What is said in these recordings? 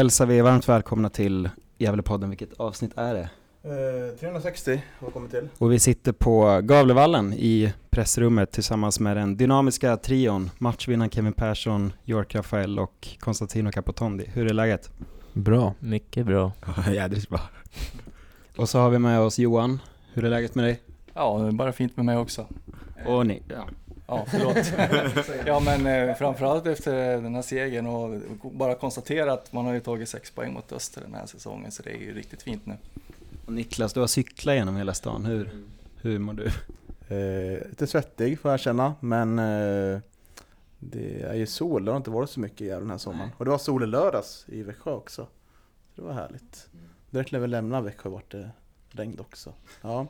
Hälsar vi varmt välkomna till Gävlepodden. Vilket avsnitt är det? Eh, 360 har kommit till. Och vi sitter på Gavlevallen i pressrummet tillsammans med den dynamiska trion matchvinnaren Kevin Persson, York Rafael och Konstantino Capotondi. Hur är läget? Bra. Mycket bra. Jädrigt bra. Och så har vi med oss Johan. Hur är läget med dig? Ja, det är bara fint med mig också. Och ni? Ja. Ja, förlåt. ja, men eh, framförallt efter den här segern och bara konstatera att man har ju tagit sex poäng mot Öster den här säsongen, så det är ju riktigt fint nu. Och Niklas, du har cyklat genom hela stan. Hur, hur mår du? Eh, lite svettig får jag känna, men eh, det är ju sol. Det har inte varit så mycket i den här sommaren. Och det var sol i lördags i Växjö också. Så det var härligt. Direkt när vi lämnade Växjö vart det regn också. Ja,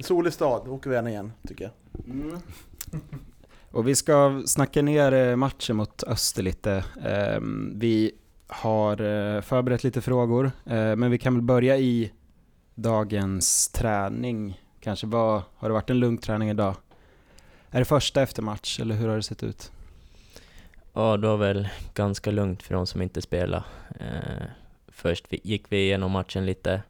solig stad. åker vi gärna igen tycker jag. Och vi ska snacka ner eh, matchen mot Öster lite. Ehm, vi har eh, förberett lite frågor, eh, men vi kan väl börja i dagens träning. Kanske vad, har det varit en lugn träning idag? Är det första efter match, eller hur har det sett ut? Ja, det var väl ganska lugnt för de som inte spelade. Först gick vi igenom matchen lite.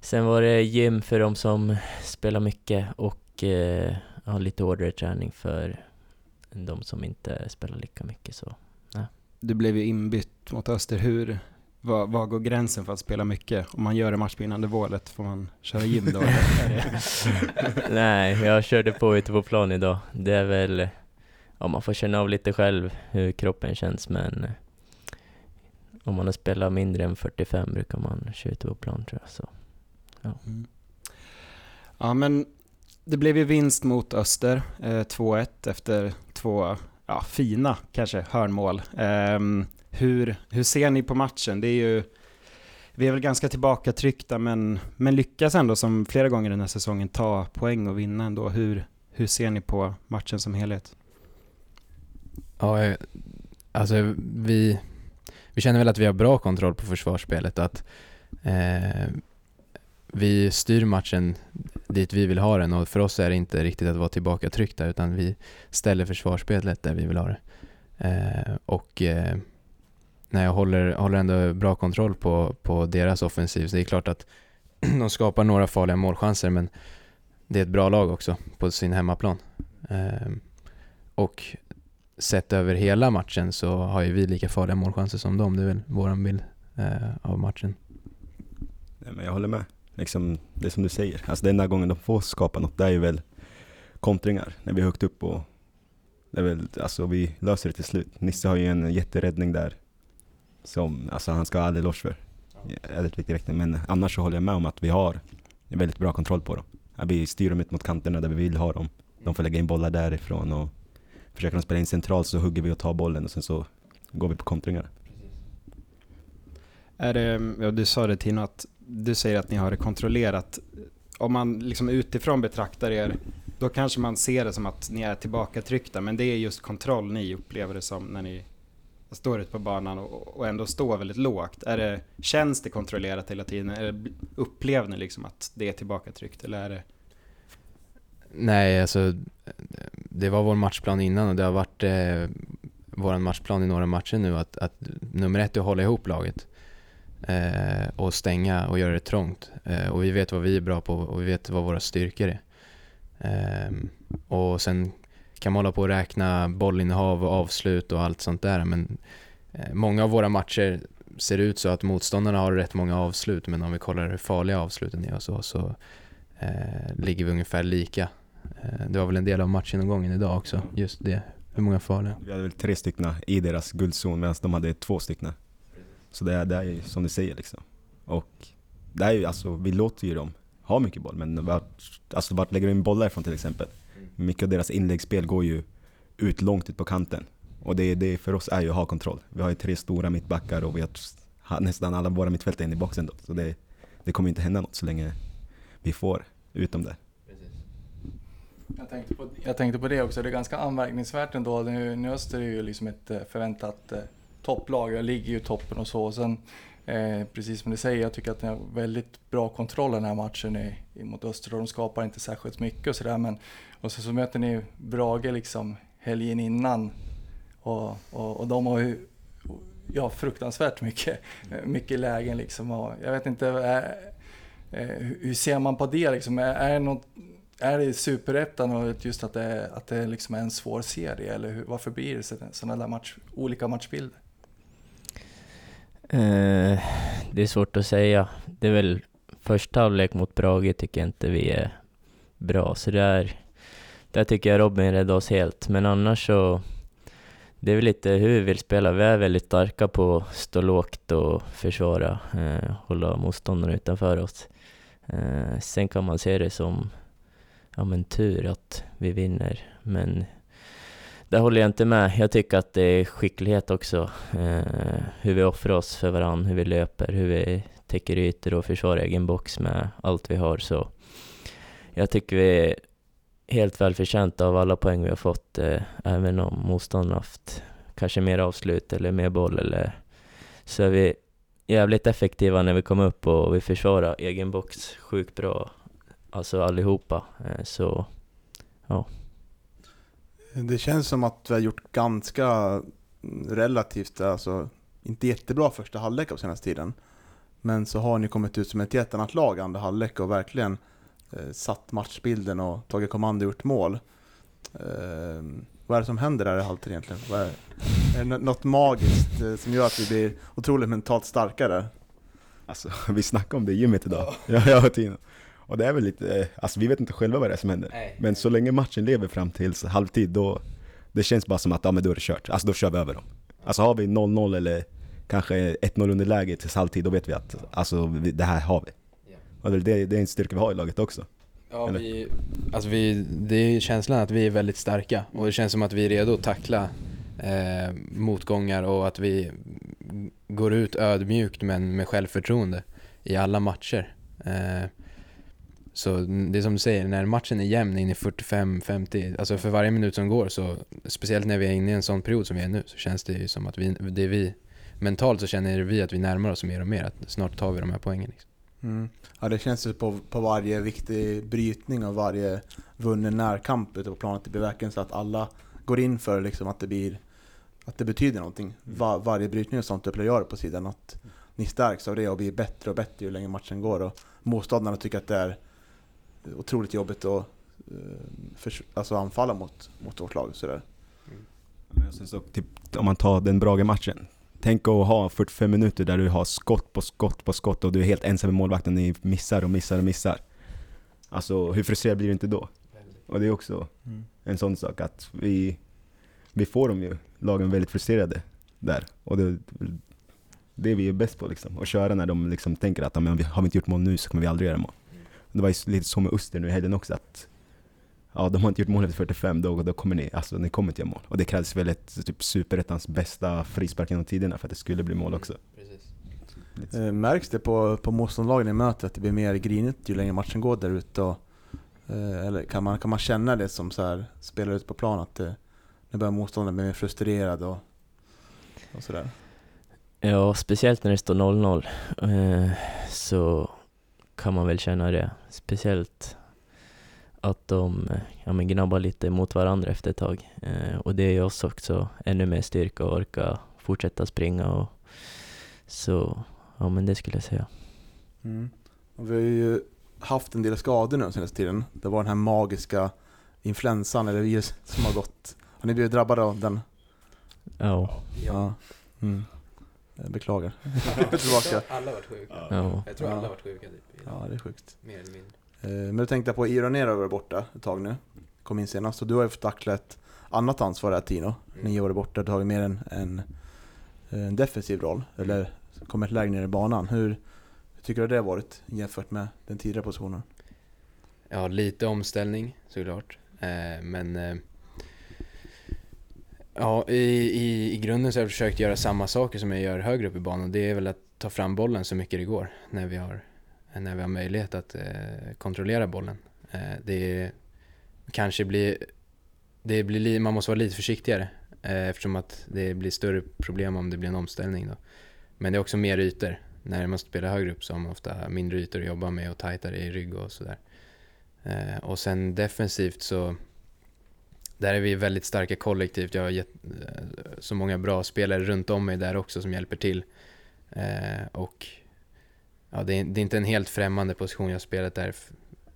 Sen var det gym för de som spelar mycket och ja, lite hårdare träning för de som inte spelar lika mycket. Så. Du blev ju inbytt mot Öster. Hur, vad, vad går gränsen för att spela mycket? Om man gör det matchvinnande målet, får man köra gym då? Nej, jag körde på ute på plan idag. Det är väl, ja man får känna av lite själv hur kroppen känns men om man har spelat mindre än 45 brukar man köra ute på plan tror jag. Så. Mm. Ja, men det blev ju vinst mot Öster, eh, 2-1 efter två ja, fina, kanske, hörnmål. Eh, hur, hur ser ni på matchen? Det är ju, vi är väl ganska tillbakatryckta, men, men lyckas ändå som flera gånger den här säsongen ta poäng och vinna ändå. Hur, hur ser ni på matchen som helhet? Ja, alltså vi, vi känner väl att vi har bra kontroll på försvarsspelet. Att eh, vi styr matchen dit vi vill ha den och för oss är det inte riktigt att vara tillbaka tryckta utan vi ställer försvarsspelet där vi vill ha det. Eh, och eh, när jag håller, håller ändå bra kontroll på, på deras offensiv. Så det är klart att de skapar några farliga målchanser men det är ett bra lag också på sin hemmaplan. Eh, och sett över hela matchen så har ju vi lika farliga målchanser som dem. Det är väl våran bild eh, av matchen. Nej, men jag håller med. Liksom, det är som du säger, alltså den enda gången de får skapa något, det är ju väl kontringar, när vi är högt upp och det är väl, alltså vi löser det till slut. Nisse har ju en jätteräddning där som, alltså han ska ha all eloge för. Väldigt viktig men annars så håller jag med om att vi har väldigt bra kontroll på dem. Vi styr dem ut mot kanterna där vi vill ha dem. De får lägga in bollar därifrån och försöker de spela in centralt så hugger vi och tar bollen och sen så går vi på kontringar. Är det, ja, du sa det Tino, att du säger att ni har det kontrollerat. Om man liksom utifrån betraktar er, då kanske man ser det som att ni är tillbakatryckta, men det är just kontroll ni upplever det som när ni står ute på banan och, och ändå står väldigt lågt. Är det, känns det kontrollerat hela tiden? Eller upplever ni liksom att det är tillbakatryckt? Eller är det... Nej, alltså det var vår matchplan innan och det har varit eh, vår matchplan i några matcher nu att, att nummer ett är att hålla ihop laget eh, och stänga och göra det trångt. Eh, och vi vet vad vi är bra på och vi vet vad våra styrkor är. Eh, och sen kan man hålla på och räkna bollinnehav och avslut och allt sånt där men eh, många av våra matcher ser ut så att motståndarna har rätt många avslut men om vi kollar hur farliga avsluten är och så, så eh, ligger vi ungefär lika. Eh, det var väl en del av matchgenomgången idag också, just det. Hur många farliga? Vi hade väl tre stycken i deras guldzon medan de hade två stycken. Så det är, det är ju som du säger liksom. Och det är ju, alltså, vi låter ju dem ha mycket boll, men vart, alltså, vart lägger de in bollar ifrån till exempel? Mycket av deras inläggsspel går ju ut långt ut på kanten. Och det, det för oss är ju att ha kontroll. Vi har ju tre stora mittbackar och vi har nästan alla våra mittfältare in i boxen då. Så det, det kommer inte hända något så länge vi får ut dem där. Jag tänkte, på, jag tänkte på det också, det är ganska anmärkningsvärt ändå. Nu, nu Öster är ju liksom ett eh, förväntat eh, topplag, jag ligger ju i toppen och så. Och sen, eh, precis som du säger, jag tycker att ni har väldigt bra kontroll den här matchen i, i mot Öster och de skapar inte särskilt mycket och sådär. Men och så, så möter ni Brage liksom helgen innan och, och, och de har ju ja, fruktansvärt mycket, eh, mycket lägen liksom. Och jag vet inte, eh, eh, är, hur ser man på det liksom? Är, är, det något, är det superettan och just att det, att det liksom är en svår serie eller hur, varför blir det sådana där match, olika matchbilder? Eh, det är svårt att säga. Det är väl första halvlek mot Brage tycker jag inte vi är bra, så där, där tycker jag Robin räddade oss helt. Men annars så det är väl lite hur vi vill spela. Vi är väldigt starka på att stå lågt och försvara, eh, hålla motståndarna utanför oss. Eh, sen kan man se det som ja, men tur att vi vinner, men där håller jag inte med. Jag tycker att det är skicklighet också. Eh, hur vi offrar oss för varandra, hur vi löper, hur vi täcker ytor och försvarar egen box med allt vi har. Så jag tycker vi är helt välförtjänta av alla poäng vi har fått, eh, även om motståndarna haft kanske mer avslut eller mer boll eller så är vi jävligt effektiva när vi kommer upp och vi försvarar egen box sjukt bra, alltså allihopa. Eh, så, ja. Det känns som att vi har gjort ganska relativt, alltså inte jättebra första halvlek av senaste tiden. Men så har ni kommit ut som ett helt annat lag andra halvlek och verkligen eh, satt matchbilden och tagit kommando och gjort mål. Eh, vad är det som händer där i halvtid egentligen? Vad är, är det något magiskt eh, som gör att vi blir otroligt mentalt starkare? Alltså, vi snackade om det i gymmet idag, jag och Tino. Och det är väl lite, eh, alltså vi vet inte själva vad det är som händer. Nej. Men så länge matchen lever fram till halvtid, då det känns bara som att ja, men då är det kört. Alltså då kör vi över dem. Alltså har vi 0-0 eller kanske 1-0 underläge till halvtid, då vet vi att alltså, det här har vi. Och det, det är en styrka vi har i laget också. Ja, vi, alltså vi, det är känslan att vi är väldigt starka och det känns som att vi är redo att tackla eh, motgångar och att vi går ut ödmjukt men med självförtroende i alla matcher. Eh, så det är som du säger, när matchen är jämn in i 45-50, alltså för varje minut som går så, speciellt när vi är inne i en sån period som vi är nu, så känns det ju som att vi, det är vi, mentalt så känner vi att vi närmar oss mer och mer, att snart tar vi de här poängen. Liksom. Mm. Ja, det känns ju på, på varje viktig brytning och varje vunnen närkamp ute på planet. Det blir verkligen så att alla går in för liksom att det blir att det betyder någonting. Mm. Var, varje brytning och sånt upplevs gör på sidan. Att ni stärks av det och blir bättre och bättre ju längre matchen går. Och motståndarna tycker att det är otroligt jobbigt att uh, för, alltså anfalla mot, mot vårt lag. Sådär. Mm. Så, typ, om man tar den Brage-matchen, Tänk att ha 45 minuter där du har skott på skott på skott och du är helt ensam med målvakten. Ni missar och missar och missar. Alltså hur frustrerad blir du inte då? Och det är också mm. en sån sak att vi, vi får dem ju, lagen väldigt frustrerade där. Och det, det är vi är bäst på liksom. Att köra när de liksom tänker att men, har vi inte gjort mål nu så kommer vi aldrig göra mål. Mm. Det var ju lite så med Öster nu i helgen också att ja, de har inte gjort mål efter 45, då, då kommer ni, alltså, ni kommer inte göra mål. Och det krävs väl ett typ superettans bästa frispark genom tiderna för att det skulle bli mål också. Eh, märks det på, på motståndarlagen i mötet att det blir mer grinigt ju längre matchen går där ute? Eh, eller kan man, kan man känna det som så här, spelare ute på plan att det, nu börjar motståndaren bli mer frustrerad och, och sådär? Ja, speciellt när det står 0-0 eh, så kan man väl känna det. Speciellt att de ja, men gnabbar lite mot varandra efter ett tag. Eh, och det ger oss också ännu mer styrka och orka fortsätta springa. Och, så ja, men det skulle jag säga. Mm. Och vi har ju haft en del skador nu den senaste tiden. Det var den här magiska influensan eller virus som har gått. Har ni blivit drabbade av den? Ja. ja. Mm. Jag beklagar. Tillbaka. Alla har varit sjuka. Ja. Jag tror alla har varit sjuka. Typ, ja, det är sjukt. Mer eller mindre. Eh, men du tänkte på Ironera var borta ett tag nu. Kom in senast. Så du har ju fått tackla ett annat ansvar här Tino. Mm. Nio år borta. Du har ju mer en, en, en defensiv roll. Eller kommit lägre ner i banan. Hur, hur tycker du det har varit jämfört med den tidigare positionen? Ja, lite omställning såklart. Eh, men eh, ja, i, i, i grunden så har jag försökt göra samma saker som jag gör högre upp i banan. Det är väl att ta fram bollen så mycket det går när vi har, när vi har möjlighet att eh, kontrollera bollen. Eh, det kanske blir, det blir, li- man måste vara lite försiktigare eh, eftersom att det blir större problem om det blir en omställning då. Men det är också mer ytor. När man spelar högre upp så har man ofta mindre ytor att jobba med och tajtare i rygg och sådär. Eh, och sen defensivt så där är vi väldigt starka kollektivt. Jag har gett, eh, så många bra spelare runt om mig där också som hjälper till. Eh, och ja, det, är, det är inte en helt främmande position. Jag har spelat där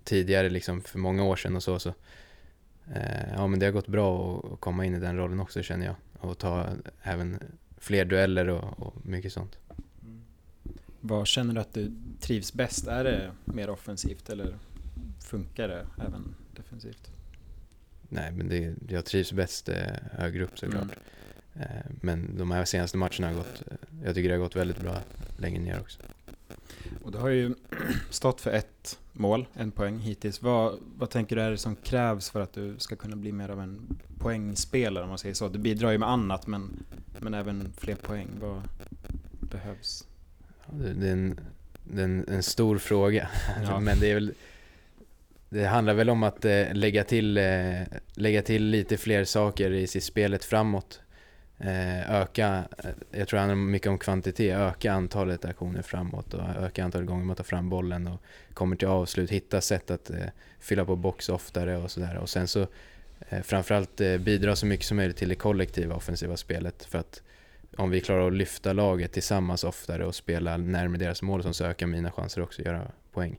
tidigare, liksom för många år sedan och så. så eh, ja, men det har gått bra att- att komma in i den rollen också känner jag. Och ta eh, även fler dueller och, och mycket sånt. Mm. Vad känner du att du trivs bäst? Är det mer offensivt eller funkar det även defensivt? Nej, men det, jag trivs bäst eh, högre upp såklart. Mm. Eh, men de här senaste matcherna har gått, eh, jag tycker det har gått väldigt bra längre ner också. Och du har ju stått för ett mål, en poäng hittills. Vad, vad tänker du är det som krävs för att du ska kunna bli mer av en poängspelare om man säger så? Du bidrar ju med annat men, men även fler poäng. Vad behövs? Ja, det, är en, det är en, en stor fråga, Ja. men det är väl det handlar väl om att eh, lägga, till, eh, lägga till lite fler saker i sitt spelet framåt. Eh, öka, eh, jag tror det handlar mycket om kvantitet, öka antalet aktioner framåt och öka antalet gånger man tar fram bollen och kommer till avslut, hitta sätt att eh, fylla på box oftare och sådär. Och sen så eh, framförallt eh, bidra så mycket som möjligt till det kollektiva offensiva spelet för att om vi klarar att lyfta laget tillsammans oftare och spela närmare deras mål som så ökar mina chanser också att göra poäng.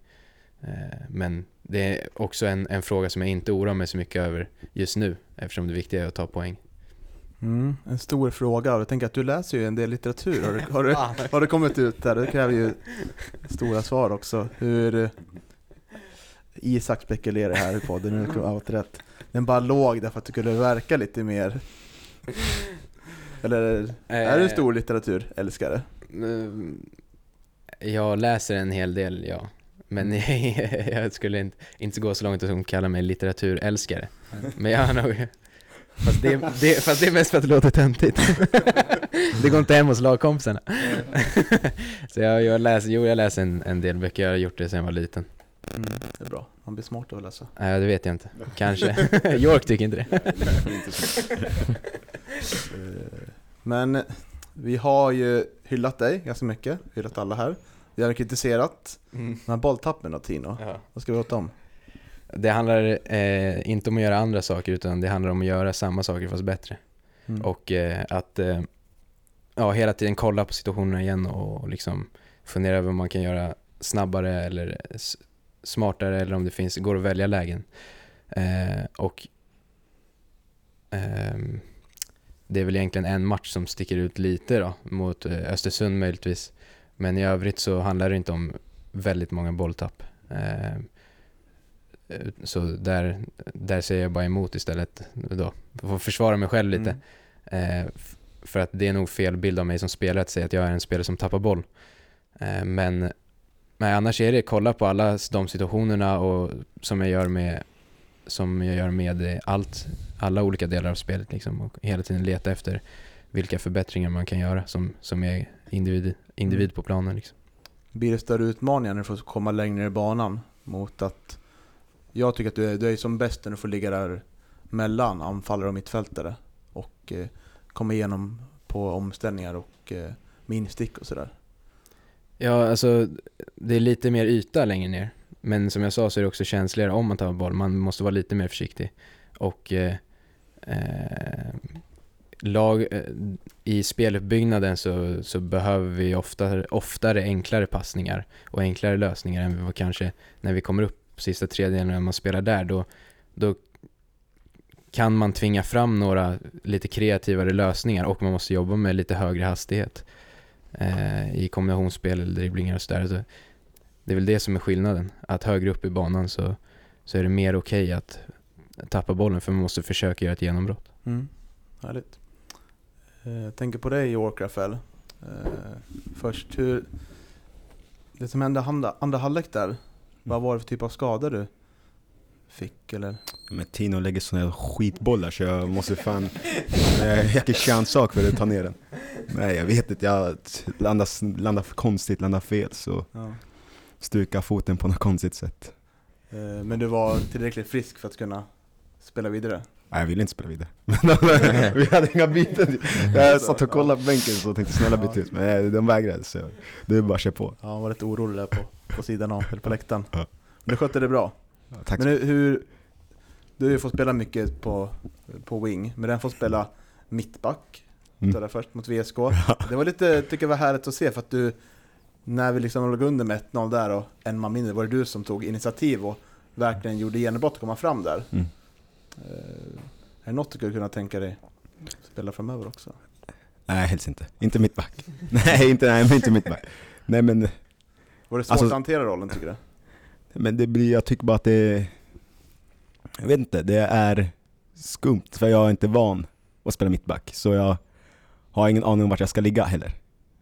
Eh, Men det är också en, en fråga som jag inte oroar mig så mycket över just nu eftersom det viktiga är att ta poäng. Mm, en stor fråga och jag tänker att du läser ju en del litteratur. Har det, har det, har det kommit ut där? Det kräver ju stora svar också. Hur Isak spekulerar här i podden, nu kommer åt rätt. Den bara låg därför att du skulle verka lite mer Eller är du en stor litteraturälskare? Mm, Jag läser en hel del, ja. Men jag skulle inte, inte gå så långt som kalla mig litteraturälskare. Men jag har nog... Fast det, det, fast det är mest för att det låter töntigt. det går inte hem hos lagkompisarna. så jag, jag läser, jo jag läser en, en del böcker, jag har gjort det sedan jag var liten. Mm, det är bra, man blir smart av att läsa. Nej, det vet jag inte. Kanske. York tycker inte det. Eh, Men vi har ju hyllat dig ganska mycket, hyllat alla här. Vi har kritiserat de här bolltappen då Tino. Ja. Vad ska vi åt dem? Det handlar eh, inte om att göra andra saker utan det handlar om att göra samma saker fast bättre. Mm. Och eh, att eh, ja, hela tiden kolla på situationerna igen och liksom fundera över om man kan göra snabbare eller smartare eller om det finns, går att välja lägen. Eh, och ehm, det är väl egentligen en match som sticker ut lite då, mot eh, Östersund möjligtvis. Men i övrigt så handlar det inte om väldigt många bolltapp. Eh, så där, där säger jag bara emot istället då. Jag får försvara mig själv lite. Mm. Eh, för att det är nog fel bild av mig som spelare att säga att jag är en spelare som tappar boll. Eh, men, men annars är det kolla på alla de situationerna och som jag gör med som jag gör med allt, alla olika delar av spelet liksom och hela tiden leta efter vilka förbättringar man kan göra som, som är individ, individ på planen liksom. Blir det större utmaningar när du får komma längre i banan mot att jag tycker att du är, du är som bäst när du får ligga där mellan anfallare och mittfältare och eh, komma igenom på omställningar och eh, med instick och sådär. Ja, alltså det är lite mer yta längre ner. Men som jag sa så är det också känsligare om man tar boll. Man måste vara lite mer försiktig. Och eh, eh, lag, eh, i speluppbyggnaden så, så behöver vi oftare, oftare enklare passningar och enklare lösningar än vad kanske när vi kommer upp sista tredjedelen när man spelar där. Då, då kan man tvinga fram några lite kreativare lösningar och man måste jobba med lite högre hastighet eh, i kombinationsspel eller dribblingar och sådär. Så det är väl det som är skillnaden. Att högre upp i banan så, så är det mer okej att tappa bollen för man måste försöka göra ett genombrott. Mm. Härligt. Eh, Jag tänker på dig York Rafael. Eh, Först, hur... Det som hände andra, andra halvlek där, Mm. vad var det för typ av skador du fick eller? Men Tino lägger såna här skitbollar så jag måste fan... Jag jäkla chanssak för att ta ner den. Nej jag vet inte, jag landar, landar för konstigt, landar fel så Ja. stukar foten på något konstigt sätt. Eh, Men du var tillräckligt frisk för att kunna spela vidare? Nej jag ville inte spela vidare. Vi hade inga byten. Jag satt och kollade på bänken så tänkte snälla byta ut, men de vägrade så det är bara att köra på. Ja, han var lite orolig där på, på sidan av, eller på läktaren. Men du skötte det bra. Ja, tack Men hur, hur, du har ju fått spela mycket på, på wing, men den får spela mittback. Mm. först mot VSK. Det var lite, tycker jag var härligt att se för att du, när vi liksom låg under med 1-0 där och en man mindre, var det du som tog initiativ och verkligen gjorde genombrott och komma fram där. Mm. Eh, är det något du skulle kunna tänka dig spela framöver också? Nej helst inte. Inte mittback. nej, inte, nej men inte mittback. Nej men, Var det svårt Alltså- att hantera rollen tycker du? men det blir, jag tycker bara att det Jag vet inte, det är skumt för jag är inte van att spela mittback. Så jag har ingen aning om vart jag ska ligga heller.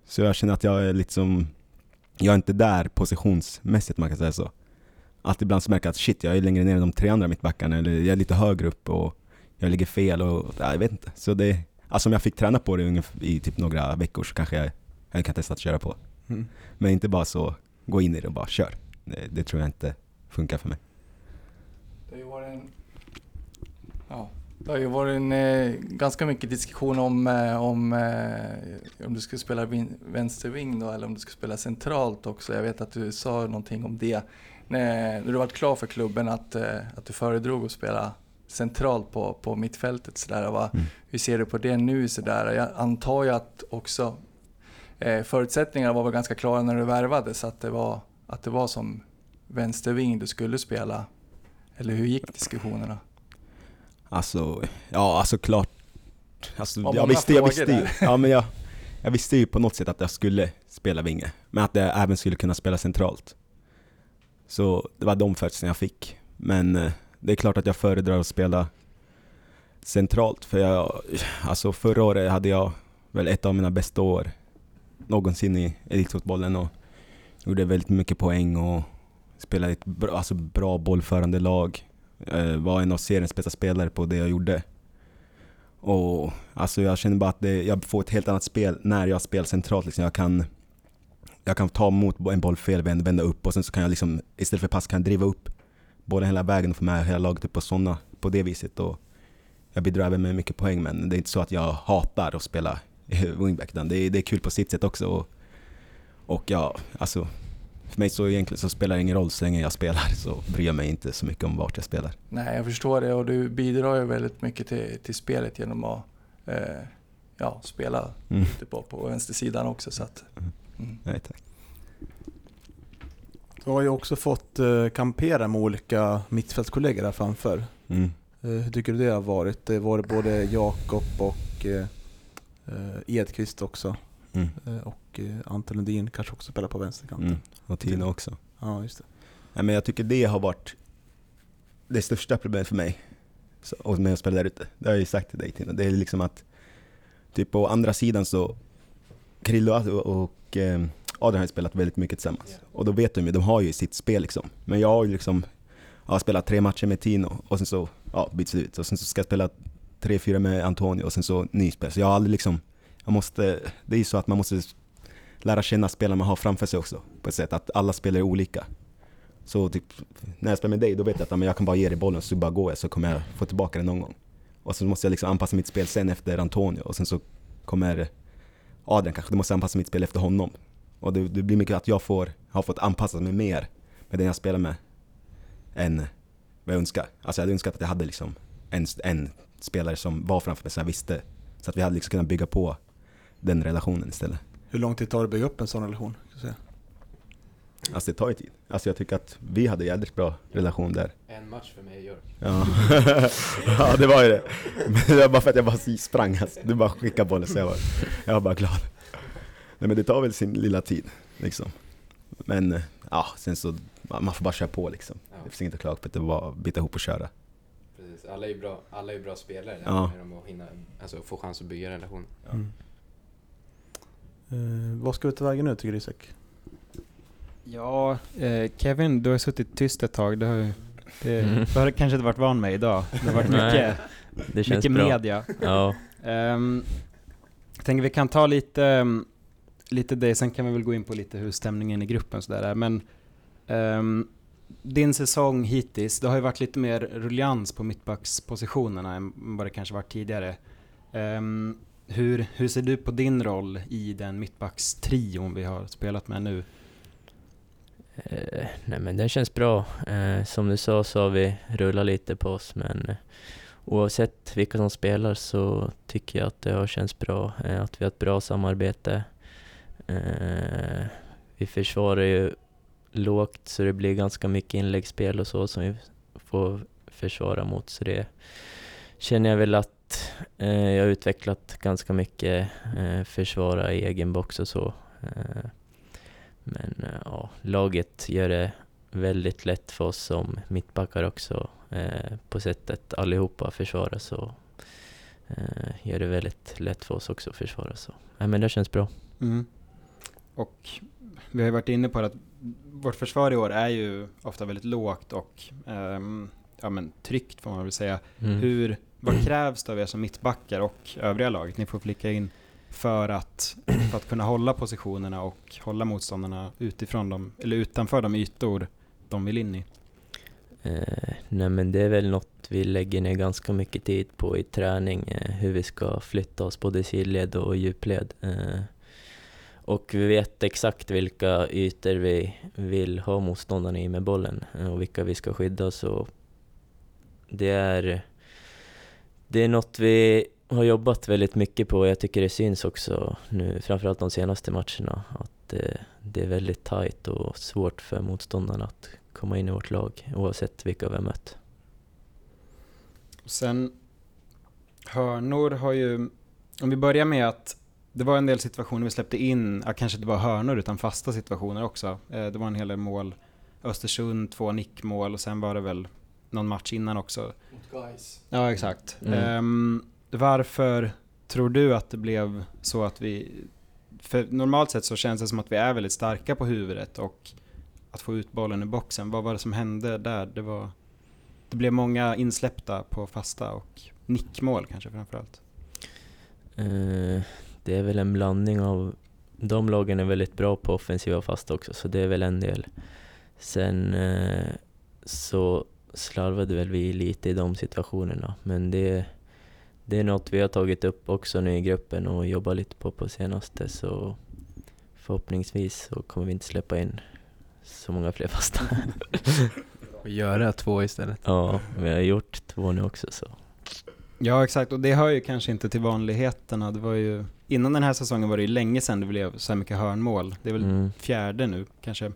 Så jag känner att jag är liksom Jag är inte där positionsmässigt man kan säga så. Att ibland så märker jag att shit, jag är längre ner än de tre andra mittbackarna eller jag är lite högre upp och jag ligger fel och ja, jag vet inte. Så det, alltså om jag fick träna på det ungefär i typ några veckor så kanske jag, jag kan testa att köra på. Mm. Men inte bara så, gå in i det och bara kör. Det, det tror jag inte funkar för mig. Det har ju varit en, ja, det har ju varit en, eh, ganska mycket diskussion om, eh, om, eh, om du skulle spela vin, vänsterving då eller om du skulle spela centralt också. Jag vet att du sa någonting om det när, när du var klar för klubben att, eh, att du föredrog att spela centralt på, på mittfältet. Så där. Vad, Mm. Hur ser du på det nu? Så där? Jag antar ju att också eh, förutsättningarna var väl ganska klara när du värvade så att det var, att det var som vänsterving du skulle spela. Eller hur gick diskussionerna? Alltså, ja alltså klart. Alltså, Ja, jag visste, jag visste ju, ja, men jag, jag visste ju på något sätt att jag skulle spela vinge. Men att jag även skulle kunna spela centralt. Så det var de förutsättningarna jag fick. Men eh, det är klart att jag föredrar att spela centralt. För jag, alltså förra året hade jag väl ett av mina bästa år någonsin i elitfotbollen och gjorde väldigt mycket poäng och spelade i ett bra, alltså bra bollförande lag. Eh, var en av seriens bästa spelare på det jag gjorde. Och alltså jag känner bara att det, jag får ett helt annat spel när jag spelar centralt. Liksom. Jag, kan, jag kan ta emot en boll fel, vända, upp och sen så kan jag liksom, istället för pass kan jag driva upp bollen hela vägen och få med hela laget upp och sådana på det viset. Och jag bidrar även med mycket poäng men det är inte så att jag hatar att spela wingback det är, det är kul på sitt sätt också. Och, och ja, alltså för mig så egentligen så spelar det ingen roll så länge jag spelar så bryr jag mig inte så mycket om vart jag spelar. Nej, jag förstår det och du bidrar ju väldigt mycket till, till spelet genom att eh, ja, spela Mm. på, på vänstersidan också. Så att, mm. Nej tack. Du har ju också fått eh, kampera med olika mittfältskollegor här framför. Mm. Eh, hur tycker du det har varit? Det var både Jakob och eh, Edqvist också. Mm. Och Ante Lundin kanske också spelar på vänsterkanten. Mm. Och Tino också. Ja, just det. Nej, men jag tycker det har varit det största problemet för mig så, och med att spela där ute. Det har jag ju sagt till dig Tina. Det är liksom att typ på andra sidan så Krille och, och eh, Adrian har ju spelat väldigt mycket tillsammans. Och då vet de ju, de har ju sitt spel liksom. Men jag har ju liksom jag har spelat tre matcher med Tino och sen så ja, byts det ut. Och sen så ska jag spela tre, fyra med Antonio och sen så nyspel. Så jag har aldrig liksom, jag måste, det är ju så att man måste lära känna spelarna man har framför sig också. På ett sätt att alla spelar är olika. Så typ, när jag spelar med dig, då vet jag att men jag kan bara ge dig bollen så bara går jag så kommer jag få tillbaka den någon gång. Och så måste jag liksom anpassa mitt spel sen efter Antonio och sen så kommer Adrian kanske, du måste anpassa mitt spel efter honom. Och det, det blir mycket att jag får, har fått anpassa mig mer med den jag spelar med än vad jag önskar. Alltså jag hade önskat att jag hade liksom en, en spelare som var framför mig så jag visste. Så att vi hade liksom kunnat bygga på den relationen istället. Hur lång tid tar det att bygga upp en sån relation? Alltså det tar ju tid. Alltså jag tycker att vi hade jädrigt bra relation där. En match för mig i York. Ja, ja det var ju det. Men det var bara för att jag bara sprang alltså. Du bara skickade bollen så jag var, jag var bara glad. Nej men det tar väl sin lilla tid liksom. Men eh, ja, sen så, man får bara köra på liksom. Ja. Det finns inget att klaga på, det bara att bita ihop och köra. Precis. Alla är ju bra, alla är bra spelare. Det Ja. mer om att hinna, alltså få chans att bygga relation. Mm. Eh, vad ska vi ta vägen nu tycker du Isak? Ja, eh, Kevin, du har suttit tyst ett tag. Det har, ju- det, Mm. det har kanske inte varit van med idag. Det har varit mycket, Det känns mycket bra. media. Ja, Um, jag tänker vi kan ta lite, um, lite det, sen kan vi väl gå in på lite hur stämningen i gruppen sådär är. Men ehm, din säsong hittills, det har ju varit lite mer ruljans på mittbackspositionerna än vad det kanske varit tidigare. Ehm, hur, hur ser du på din roll i den mittbackstrion vi har spelat med nu? Eh, nej men den känns bra. Eh, som du sa så har vi rullat lite på oss men eh, oavsett vilka som spelar så tycker jag att det har känts bra. Eh, att vi har ett bra samarbete. Eh, vi försvarar ju lågt så det blir ganska mycket inläggsspel och så som vi får försvara mot. Så det känner jag väl att eh, jag har utvecklat ganska mycket. Eh, försvara i egen box och så. Eh, Eh, men eh, ja, laget gör det väldigt lätt för oss som mittbackar också. Eh, på sättet allihopa försvarar så eh, gör det väldigt lätt för oss också att försvara. Så. Ja, men det känns bra. Mm. Och vi har ju varit inne på att vårt försvar i år är ju ofta väldigt lågt och ehm, ja, men tryggt får man väl säga. Mm. Hur, vad krävs det av er som mittbackar och övriga laget? Ni får flika in för att, för att kunna hålla positionerna och hålla motståndarna utifrån dem, eller utanför de ytor de vill in i. Eh, nej men det är väl något vi lägger ner ganska mycket tid på i träning, eh, hur vi ska flytta oss både i sidled och djupled. Eh, och vi vet exakt vilka ytor vi vill ha motståndarna i med bollen eh, och vilka vi ska skydda. Så det är, det är något vi har jobbat väldigt mycket på och jag tycker det syns också nu, framförallt de senaste matcherna, att eh, det är väldigt tajt och svårt för motståndarna att komma in i vårt lag oavsett vilka vi har mött. Sen hörnor har ju, om vi börjar med att det var en del situationer vi släppte in, ja, kanske inte bara hörnor utan fasta situationer också. Eh, det var en hel del mål. Östersund, två nickmål och sen var det väl någon match innan också. Mot guys. Ja, exakt. Mm. Ehm, varför tror du att det blev så att vi... För normalt sett så känns det som att vi är väldigt starka på huvudet och att få ut bollen i boxen. Vad var det som hände där? Det var... Det blev många insläppta på fasta och nickmål kanske framförallt. Eh, det är väl en blandning av... De lagen är väldigt bra på offensiva fasta också, så det är väl en del. Sen eh, så slarvade väl vi lite i de situationerna, men det, det är något vi har tagit upp också nu i gruppen och jobbat lite på på senaste, så förhoppningsvis så kommer vi inte släppa in så många fler fasta. Och göra två istället. ja, vi har gjort två nu också så. Ja, exakt. Och det hör ju kanske inte till vanligheterna. Det var ju... Innan den här säsongen var det ju länge sedan det blev så här mycket hörnmål. Det är väl Mm. fjärde nu kanske.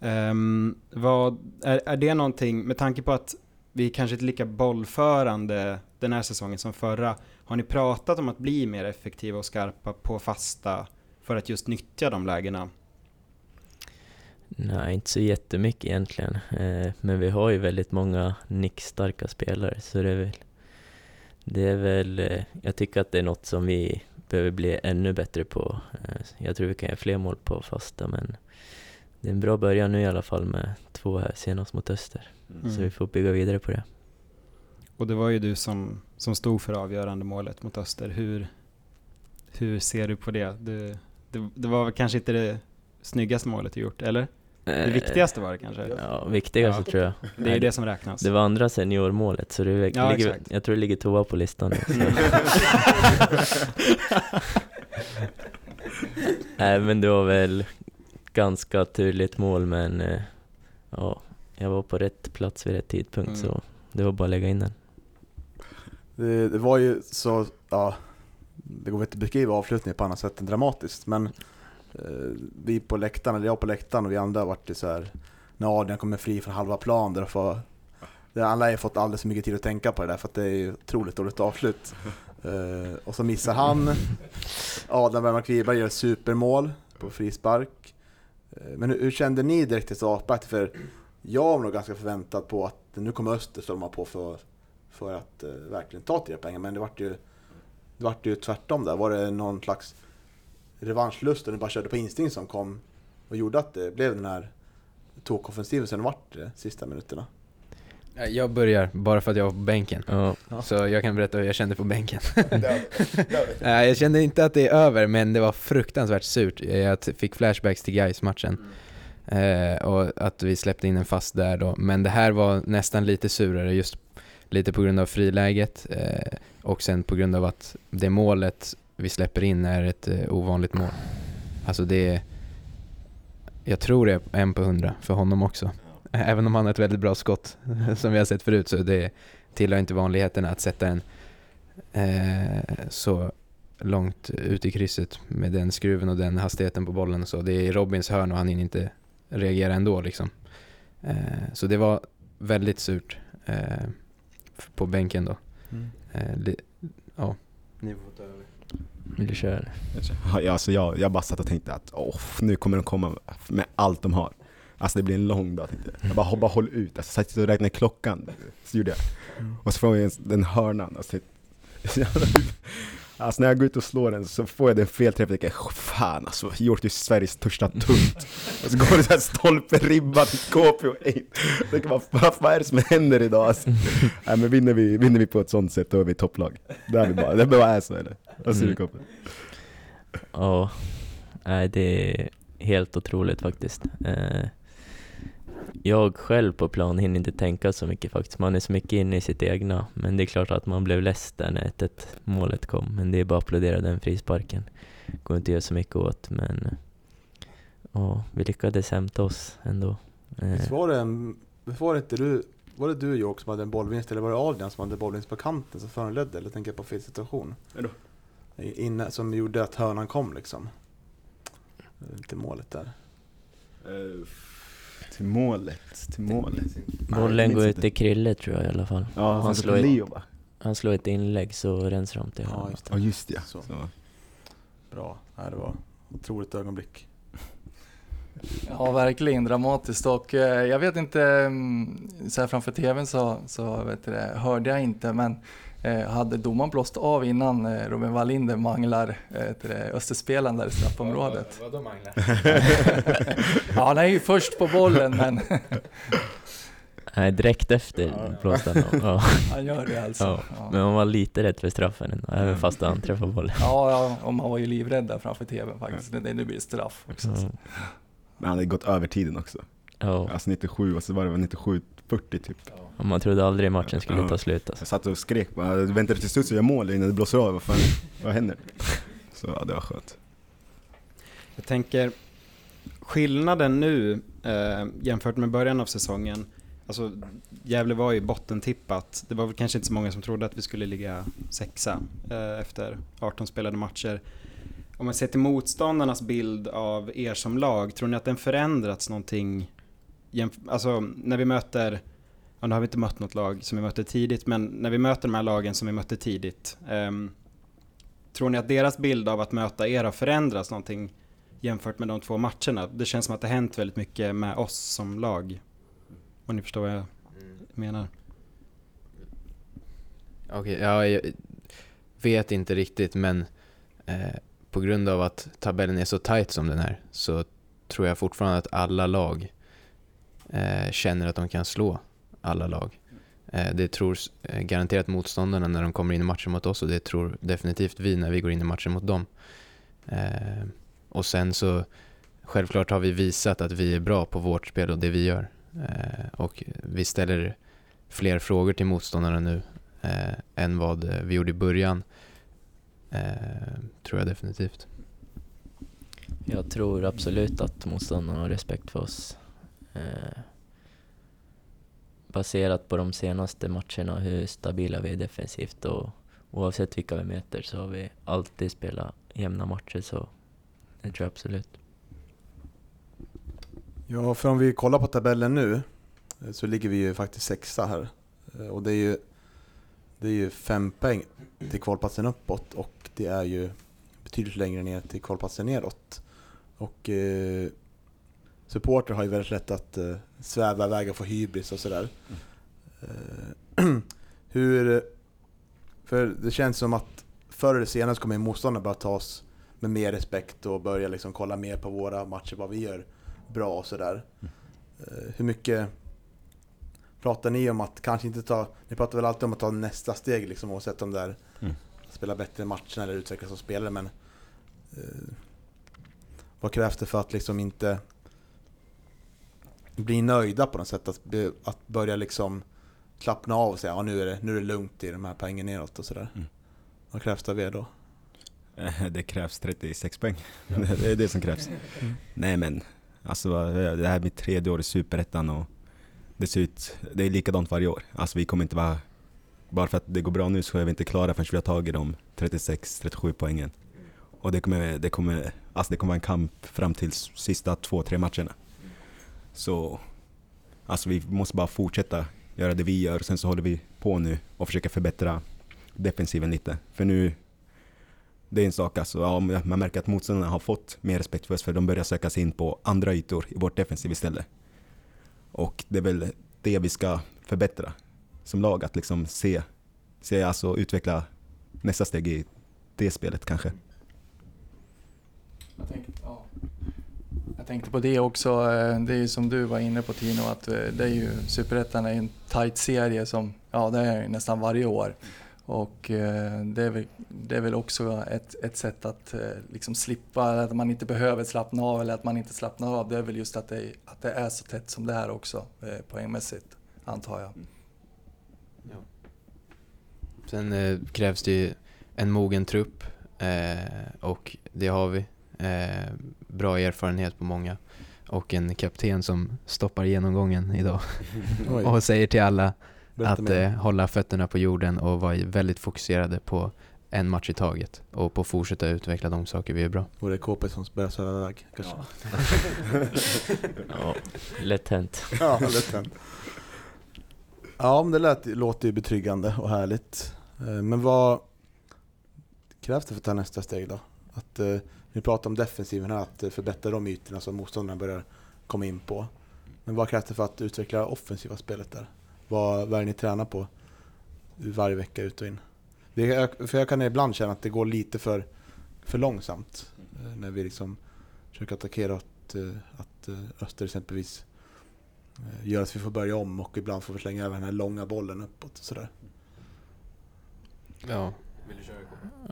Ehm, vad, är, är det någonting, med tanke på att vi kanske inte är lika bollförande den här säsongen som förra, har ni pratat om att bli mer effektiva och skarpa på fasta för att just nyttja de lägena? Nej, inte så jättemycket egentligen. Eh, men vi har ju väldigt många nickstarka spelare, så det är väl... Det är väl... Eh, jag tycker att det är något som vi behöver bli ännu bättre på. Eh, jag tror vi kan göra fler mål på fasta, men det är en bra början nu i alla fall med två här senast mot Öster. Mm. Så vi får bygga vidare på det. Och det var ju du som, som stod för avgörande målet mot Öster. Hur, hur ser du på det? Du, det? Det var kanske inte det snyggaste målet du gjort, eller? Det viktigaste var det kanske? Ja, viktigaste Ja. tror jag. Det är ju det som räknas. Det var andra seniormålet, så det Ja, ligger, exakt. jag tror det ligger tvåa på listan så. Nej men det var väl ganska turligt mål men eh, ja, jag var på rätt plats vid rätt tidpunkt Mm. så det var bara att lägga in den. Det, det var ju så, ja, det går väl inte att beskriva avslutningen på annat sätt än dramatiskt, men eh, vi på läktaren, eller jag på läktaren och vi andra vart det så här när Adrian kommer fri från halva plan där får, alla har fått alldeles för mycket tid att tänka på det där för att det är ju otroligt dåligt avslut. Eh, och så missar han, Adam Bergman Kviberg gör supermål på frispark. Eh, men hur, hur kände ni direkt efter avspark? För jag var nog ganska förväntad på att nu kommer Öster storma på för för att eh, verkligen ta tre poäng. Men det vart ju, det vart ju tvärtom där. Var det någon slags revanschlust och ni bara körde på instinkt som kom vad gjorde att det blev den här tokoffensiven sen vart det sista minuterna? Ja, Jag börjar, bara för att jag var på bänken. Ja, Så jag kan berätta hur jag kände på bänken. Nej, jag kände inte att det är över, men det var fruktansvärt surt. Jag fick flashbacks till guys matchen eh, och att vi släppte in en fast där då. Men det här var nästan lite surare, just lite på grund av friläget eh, och sen på grund av att det målet vi släpper in är ett eh, ovanligt mål. Alltså det är, jag tror det är en på hundra för honom också. Även om han har ett väldigt bra skott som vi har sett förut så det tillhör inte vanligheterna att sätta en eh, så långt ut i krysset med den skruven och den hastigheten på bollen och så. Det är Robins hörn och han hinner inte reagera ändå liksom. Eh, så det var väldigt surt eh, på bänken då. Eh, li- ja. Ni får ta över. vill du köra? Ja, alltså jag, jag bara satt och tänkte att åh, nu kommer de komma med allt de har. Alltså det blir en lång dag tänkte jag. Jag bara, bara håll ut. Alltså, satt och räknade klockan. Så gjorde jag. Och så får en- den hörnan. Alltså, alltså när jag går ut och slår den så får jag den felträff. Jag tänker, fan alltså, gjort ju Sveriges största tunt. Och så går det så här stolpe, ribba KP och. Jag tänker, vad, vad, vad är det som händer idag? Alltså, nej, men vinner, vi, vinner vi på ett sånt sätt då är vi topplag. Det är vi bara, det bara är så eller? Vad säger du? Ja, nej det är helt otroligt faktiskt. Eh, jag själv på plan hinner inte tänka så mycket faktiskt. Man är så mycket inne i sitt egna. Men det är klart att man blev less där när 1 målet kom. Men det är bara att applådera den frisparken. Går inte att göra så mycket åt men ja, vi lyckades hämta oss ändå. Eh, Visst var det, en, var det inte du, var det du Jock som hade en bollvinst eller var det Adrian som hade bollvinst på kanten som föranledde eller tänker jag på fel situation? Vadå? Inne, som gjorde att hörnan kom liksom. Inte målet där. Eh, till målet, till målet. bollen går ut till Krille tror jag i alla fall. Ja, han han slår Leo va? Han slår ett inlägg så rensar de till Ja, honom. just Ja det. just det, ja. Så. Så. Bra. Ja, det var ett otroligt ögonblick. Ja, verkligen dramatiskt och eh, jag vet inte, mm, så här framför tvn så, så vet du det, hörde jag inte men hade domaren blåst av innan eh, Robin Wallinder manglar eh, det, Österspelaren där i straffområdet? Vadå manglar? Ja, han är ju först på bollen men Nej, direkt efter blåste han av. Ja. han gör det alltså. Ja, Ja, Men man var lite rädd för straffen ändå, även fast han träffade bollen. ja, ja och man var ju livrädd där framför tvn faktiskt. Det, det blir straff också. Ja. Men han hade gått över tiden också. Ja, Alltså 97 och så var det väl 97 40 typ. och man trodde aldrig matchen skulle Ja. ta slut alltså. Jag satt och skrek bara, jag väntade till slut så jag mål innan det blåser av, vad fan, vad händer? Så ja, det var skönt. Jag tänker, skillnaden nu eh, jämfört med början av säsongen, alltså Gävle var ju bottentippat. Det var väl kanske inte så många som trodde att vi skulle ligga sexa eh, efter 18 spelade matcher. Om man ser till motståndarnas bild av er som lag, tror ni att den förändrats någonting? Alltså när vi möter, ja, nu har vi inte mött något lag som vi mötte tidigt, men när vi möter de här lagen som vi mötte tidigt, ehm, tror ni att deras bild av att möta er har förändrats någonting jämfört med de två matcherna? Det känns som att det har hänt väldigt mycket med oss som lag. Om ni förstår vad jag menar. Okej, ja, jag vet inte riktigt men eh, på grund av att tabellen är så tight som den är så tror jag fortfarande att alla lag eh, känner att de kan slå alla lag. Eh, det tror eh, garanterat motståndarna när de kommer in i matchen mot oss och det tror definitivt vi när vi går in i matchen mot dem. Eh, och sen så självklart har vi visat att vi är bra på vårt spel och det vi gör. Eh, och vi ställer fler frågor till motståndarna nu eh, än vad eh, vi gjorde i början. Eh, tror jag definitivt. Jag tror absolut att motståndarna har respekt för oss. Eh, baserat på de senaste matcherna, hur stabila vi är defensivt och oavsett vilka vi möter så har vi alltid spelat jämna matcher så det tror jag absolut. Ja, för om vi kollar på tabellen nu eh, så ligger vi ju faktiskt sexa här. Eh, och det är ju, det är ju fem poäng till kvalplatsen uppåt och det är ju betydligt längre ner till kvalplatsen neråt. Och eh, supporter har ju väldigt lätt att eh, sväva iväg och få hybris och sådär. Eh, hur... För det känns som att förr eller senare så kommer motståndarna börja ta oss med mer respekt och börja liksom kolla mer på våra matcher, vad vi gör bra och sådär. Eh, hur mycket pratar ni om att kanske inte ta, ni pratar väl alltid om att ta nästa steg liksom oavsett om det är Mm. spela bättre matcher eller utvecklas som spelare men eh, vad krävs det för att liksom inte bli nöjda på något sätt? Att, be- att börja liksom slappna av och säga ja, nu, är det, nu är det lugnt i de här poängen neråt och sådär. Mm. Vad krävs det av er då? Eh, Det krävs 36 poäng. det är det som krävs. Nej men, alltså det här är mitt tredje år i Superettan och det ser ut, det är likadant varje år. Alltså vi kommer inte vara, bara för att det går bra nu så är vi inte klara förrän vi har tagit de 36-37 poängen. Och det kommer, det kommer, alltså det kommer vara en kamp fram till sista två, tre matcherna. Så, alltså vi måste bara fortsätta göra det vi gör, sen så håller vi på nu och försöker förbättra defensiven lite. För nu, det är en sak alltså, ja, man märker att motståndarna har fått mer respekt för oss för de börjar söka sig in på andra ytor i vårt defensiv istället. Och det är väl det vi ska förbättra som lag, att liksom se, se alltså utveckla nästa steg i det spelet kanske. Jag tänkte, ja jag tänkte på det också, eh, det är ju som du var inne på Tino, att eh, det är ju Superettan är en tight serie som, ja det är ju nästan varje år. Och eh, det är väl, det är väl också ett, ett sätt att liksom slippa, att man inte behöver slappna av eller att man inte slappnar av. Det är väl just att det, att det är så tätt som det är också poängmässigt, antar jag. Mm. Sen eh, krävs det ju en mogen trupp eh, och det har vi. Eh, bra erfarenhet på många och en kapten som stoppar genomgången idag och säger till alla berätta att eh, hålla fötterna på jorden och vara väldigt fokuserade på en match i taget och på att fortsätta utveckla de saker vi är bra. Och det är KP som börjar sväva iväg kanske? Ja, lätt hänt. Ja, lätt hänt. Ja, men det lät, låter ju betryggande och härligt. Eh, Men vad krävs det för att ta nästa steg då? Att, eh, vi pratar om defensiven här, att förbättra de ytorna som motståndarna börjar komma in på. Men vad krävs det för att utveckla offensiva spelet där? Vad, vad är det ni tränar på varje vecka ut och in? Det, för jag kan ibland känna att det går lite för, för långsamt eh, när vi liksom försöker attackera att, eh, att eh, Öster exempelvis gör att vi får börja om och ibland får vi slänga över den här långa bollen uppåt och sådär. Ja.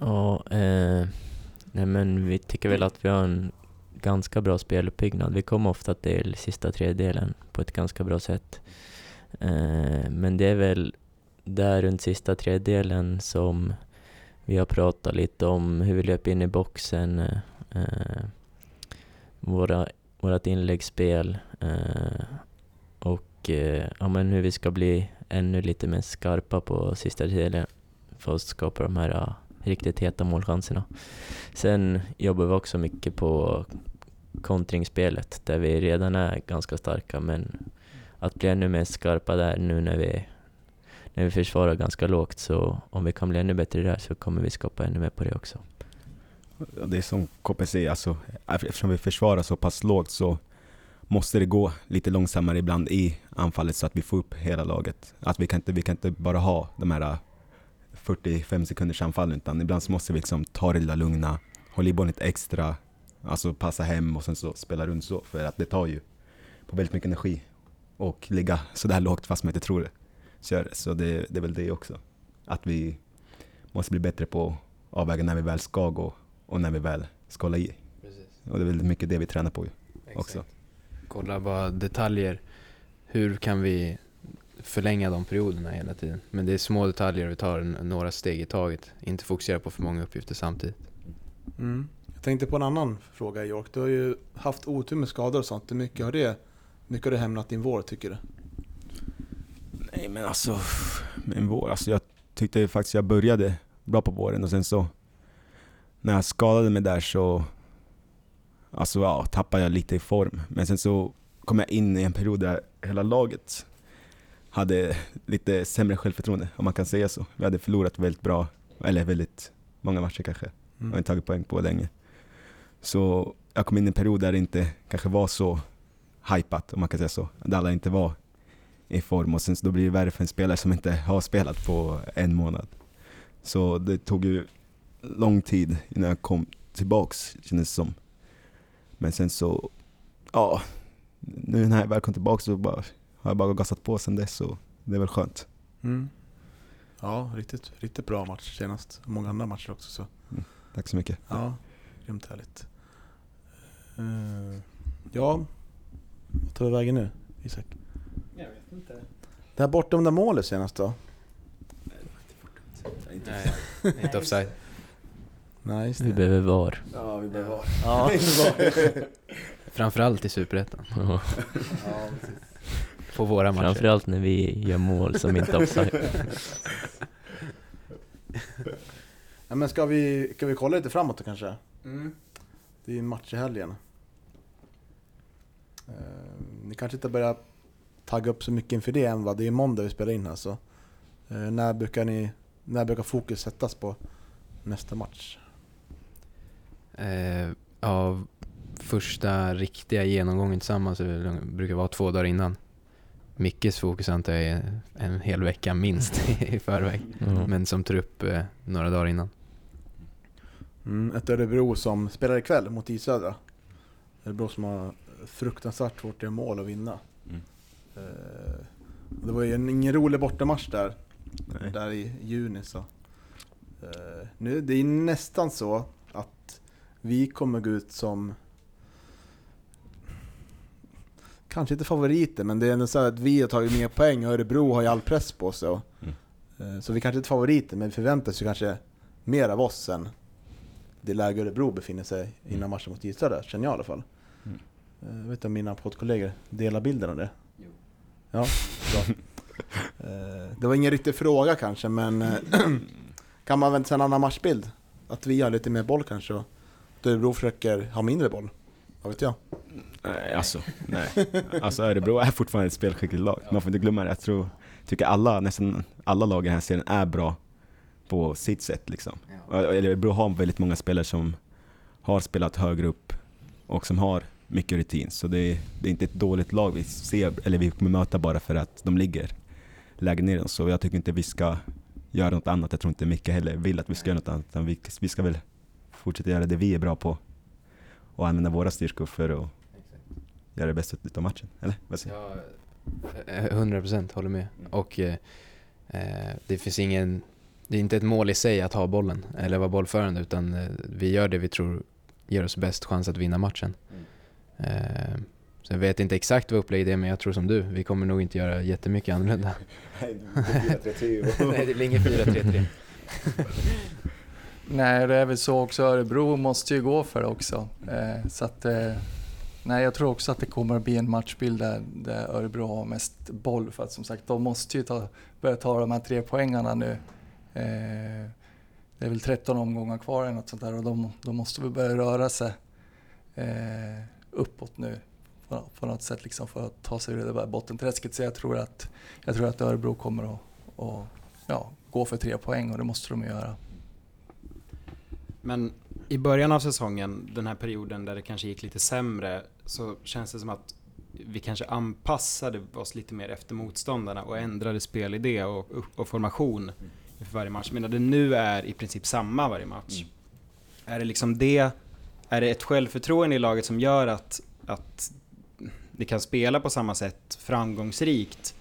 Ja, eh, nej men vi tycker väl att vi har en ganska bra speluppbyggnad. Vi kommer ofta till sista tredjedelen på ett ganska bra sätt. Eh, men det är väl där runt sista tredjedelen som vi har pratat lite om hur vi löper in i boxen, eh, våra, vårat inläggsspel eh, och eh, ja, men hur vi ska bli ännu lite mer skarpa på sista tredjedelen för att skapa de här riktigt heta målchanserna. Sen jobbar vi också mycket på kontringsspelet där vi redan är ganska starka men att bli ännu mer skarpa där nu när vi, när vi försvarar ganska lågt så om vi kan bli ännu bättre där så kommer vi skapa ännu mer på det också. Det är som KP säger, alltså, eftersom vi försvarar så pass lågt så måste det gå lite långsammare ibland i anfallet så att vi får upp hela laget. Att vi kan inte, vi kan inte bara ha de här 45 sekunders anfallen utan ibland så måste vi liksom ta det lilla lugna, hålla i bollen lite extra, alltså passa hem och sen så spela runt så för att det tar ju på väldigt mycket energi och ligga sådär lågt fast man inte tror det. Så, så det, det är väl det också. Att vi måste bli bättre på att avväga när vi väl ska gå och när vi väl ska hålla i. Och det är väldigt mycket det vi tränar på ju också. Kolla bara detaljer. Hur kan vi förlänga de perioderna hela tiden? Men det är små detaljer vi tar några steg i taget. Inte fokusera på för många uppgifter samtidigt. Mm. Jag tänkte på en annan fråga York. Du har ju haft otur med skador och sånt. Hur mycket har det, mycket har det hämnat din vår tycker du? Nej men alltså, men vår, alltså jag tyckte faktiskt jag började bra på våren och sen så när jag skadade mig där så alltså ja, tappade jag lite i form. Men sen så kom jag in i en period där hela laget hade lite sämre självförtroende, om man kan säga så. Vi hade förlorat väldigt bra, eller väldigt många matcher kanske. och inte tagit poäng på länge. Så jag kom in i en period där det inte kanske var så hypat, om man kan säga så. Där alla inte var i form och sen så då blir det värre för en spelare som inte har spelat på en månad. Så det tog ju lång tid innan jag kom tillbaks kändes det som. Men sen så, ja, nu när jag väl kom tillbaka så bara, har jag bara gasat på sen dess och det är väl skönt. Mm. Ja, riktigt, riktigt bra match senast. Många andra matcher också så. Tack så mycket. Ja, grymt härligt. Eh, ja, vad tar vi vägen nu Isak? Jag vet inte. Det här bortdömda målet senast då? Nej, inte offside. Nej, just Vi det. behöver VAR. Ja, vi behöver vara. Ja. Framförallt i Superettan. Ja. ja, precis. På våra matcher. Framförallt när vi gör mål som inte är offside. ja, men ska vi, ska vi kolla lite framåt då kanske? Mm. Det är ju en match i helgen. Eh, ni kanske inte börjar tagga upp så mycket inför det än va? Det är måndag vi spelar in här så. Eh, när, brukar ni, när brukar fokus sättas på nästa match? Eh, ja, första riktiga genomgången tillsammans brukar vara två dagar innan. Mickes fokus antar jag är en hel vecka minst i förväg. Ja. Men som trupp eh, några dagar innan. Mm, ett Örebro som spelar ikväll mot Isödra. Örebro som har fruktansvärt svårt att göra mål och vinna. Mm. Eh, det var ju en, ingen rolig bortamatch där, Nej. där i juni så. Eh, nu, det är nästan så att vi kommer gå ut som Kanske inte favoriter, men det är ändå så här att vi har tagit mer poäng och Örebro har ju all press på sig. och- Mm. Eh, Så vi kanske inte är favoriter, men vi förväntas ju kanske mer av oss än det läge Örebro befinner sig innan Mm. matchen mot Gislaved, känner jag i alla fall. Mm. Eh, Jag vet inte om mina poddkollegor delar bilden av det? Jo. Ja, bra. Eh, Det var ingen riktig fråga kanske, men eh, kan man vänta sig en annan matchbild? Att vi har lite mer boll kanske och Örebro försöker ha mindre boll? Vad vet jag? Nej, alltså, nej. Alltså Örebro är fortfarande ett spelskickligt lag. Man får inte glömma det. Jag tror, tycker alla, nästan alla lag i den här serien är bra på sitt sätt liksom. Örebro har väldigt många spelare som har spelat högre upp och som har mycket rutin. Så det är, det är inte ett dåligt lag vi ser, eller vi kommer möta bara för att de ligger lägre ner oss. Så jag tycker inte vi ska göra något annat. Jag tror inte Micke heller vill att vi ska göra något annat. Utan vi, vi ska väl fortsätta göra det vi är bra på och använda våra styrkor för att göra det bästa av matchen. Eller? Vad säger du? Ja, eh, 100 procent, håller med. Och eh, eh, det finns ingen, det är inte ett mål i sig att ha bollen eller vara bollförande utan eh, vi gör det vi tror ger oss bäst chans att vinna matchen. Eh, så jag vet inte exakt vad upplägget är men jag tror som du, vi kommer nog inte göra jättemycket annorlunda. Nej, det blir ingen 4-3-3. Nej, det är väl så också. Örebro måste ju gå för det också. Eh, så att, eh, nej, jag tror också att det kommer att bli en matchbild där, där Örebro har mest boll. För att som sagt, de måste ju ta, börja ta de här tre poängarna nu. Eh, det är väl 13 omgångar kvar eller något sånt där och de, de måste väl börja röra sig eh, uppåt nu på, på något sätt liksom för att ta sig ur det där bottenträsket. Så jag tror att, jag tror att Örebro kommer att, att ja, gå för tre poäng och det måste de ju göra. Men i början av säsongen, den här perioden där det kanske gick lite sämre, så känns det som att vi kanske anpassade oss lite mer efter motståndarna och ändrade spelidé och, och formation för varje match. Men det nu är i princip samma varje match. Är det liksom det, är det ett självförtroende i laget som gör att, att ni kan spela på samma sätt framgångsrikt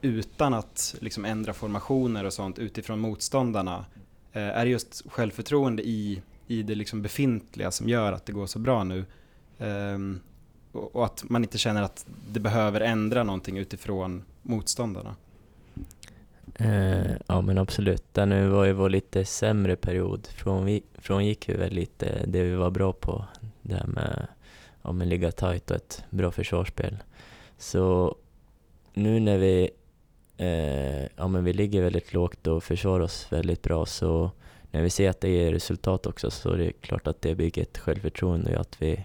utan att liksom ändra formationer och sånt utifrån motståndarna? Eh, Är det just självförtroende i, i det liksom befintliga som gör att det går så bra nu? Um, och, och att man inte känner att det behöver ändra någonting utifrån motståndarna? Uh, ja men absolut. Det nu var ju vår lite sämre period. Från vi, frångick vi väl lite det vi var bra på. Det här med ja, men ligga tajt och ett bra försvarsspel. Så nu när vi, eh, ja, men vi ligger väldigt lågt och försvarar oss väldigt bra så när vi ser att det ger resultat också så är det klart att det bygger ett självförtroende och att vi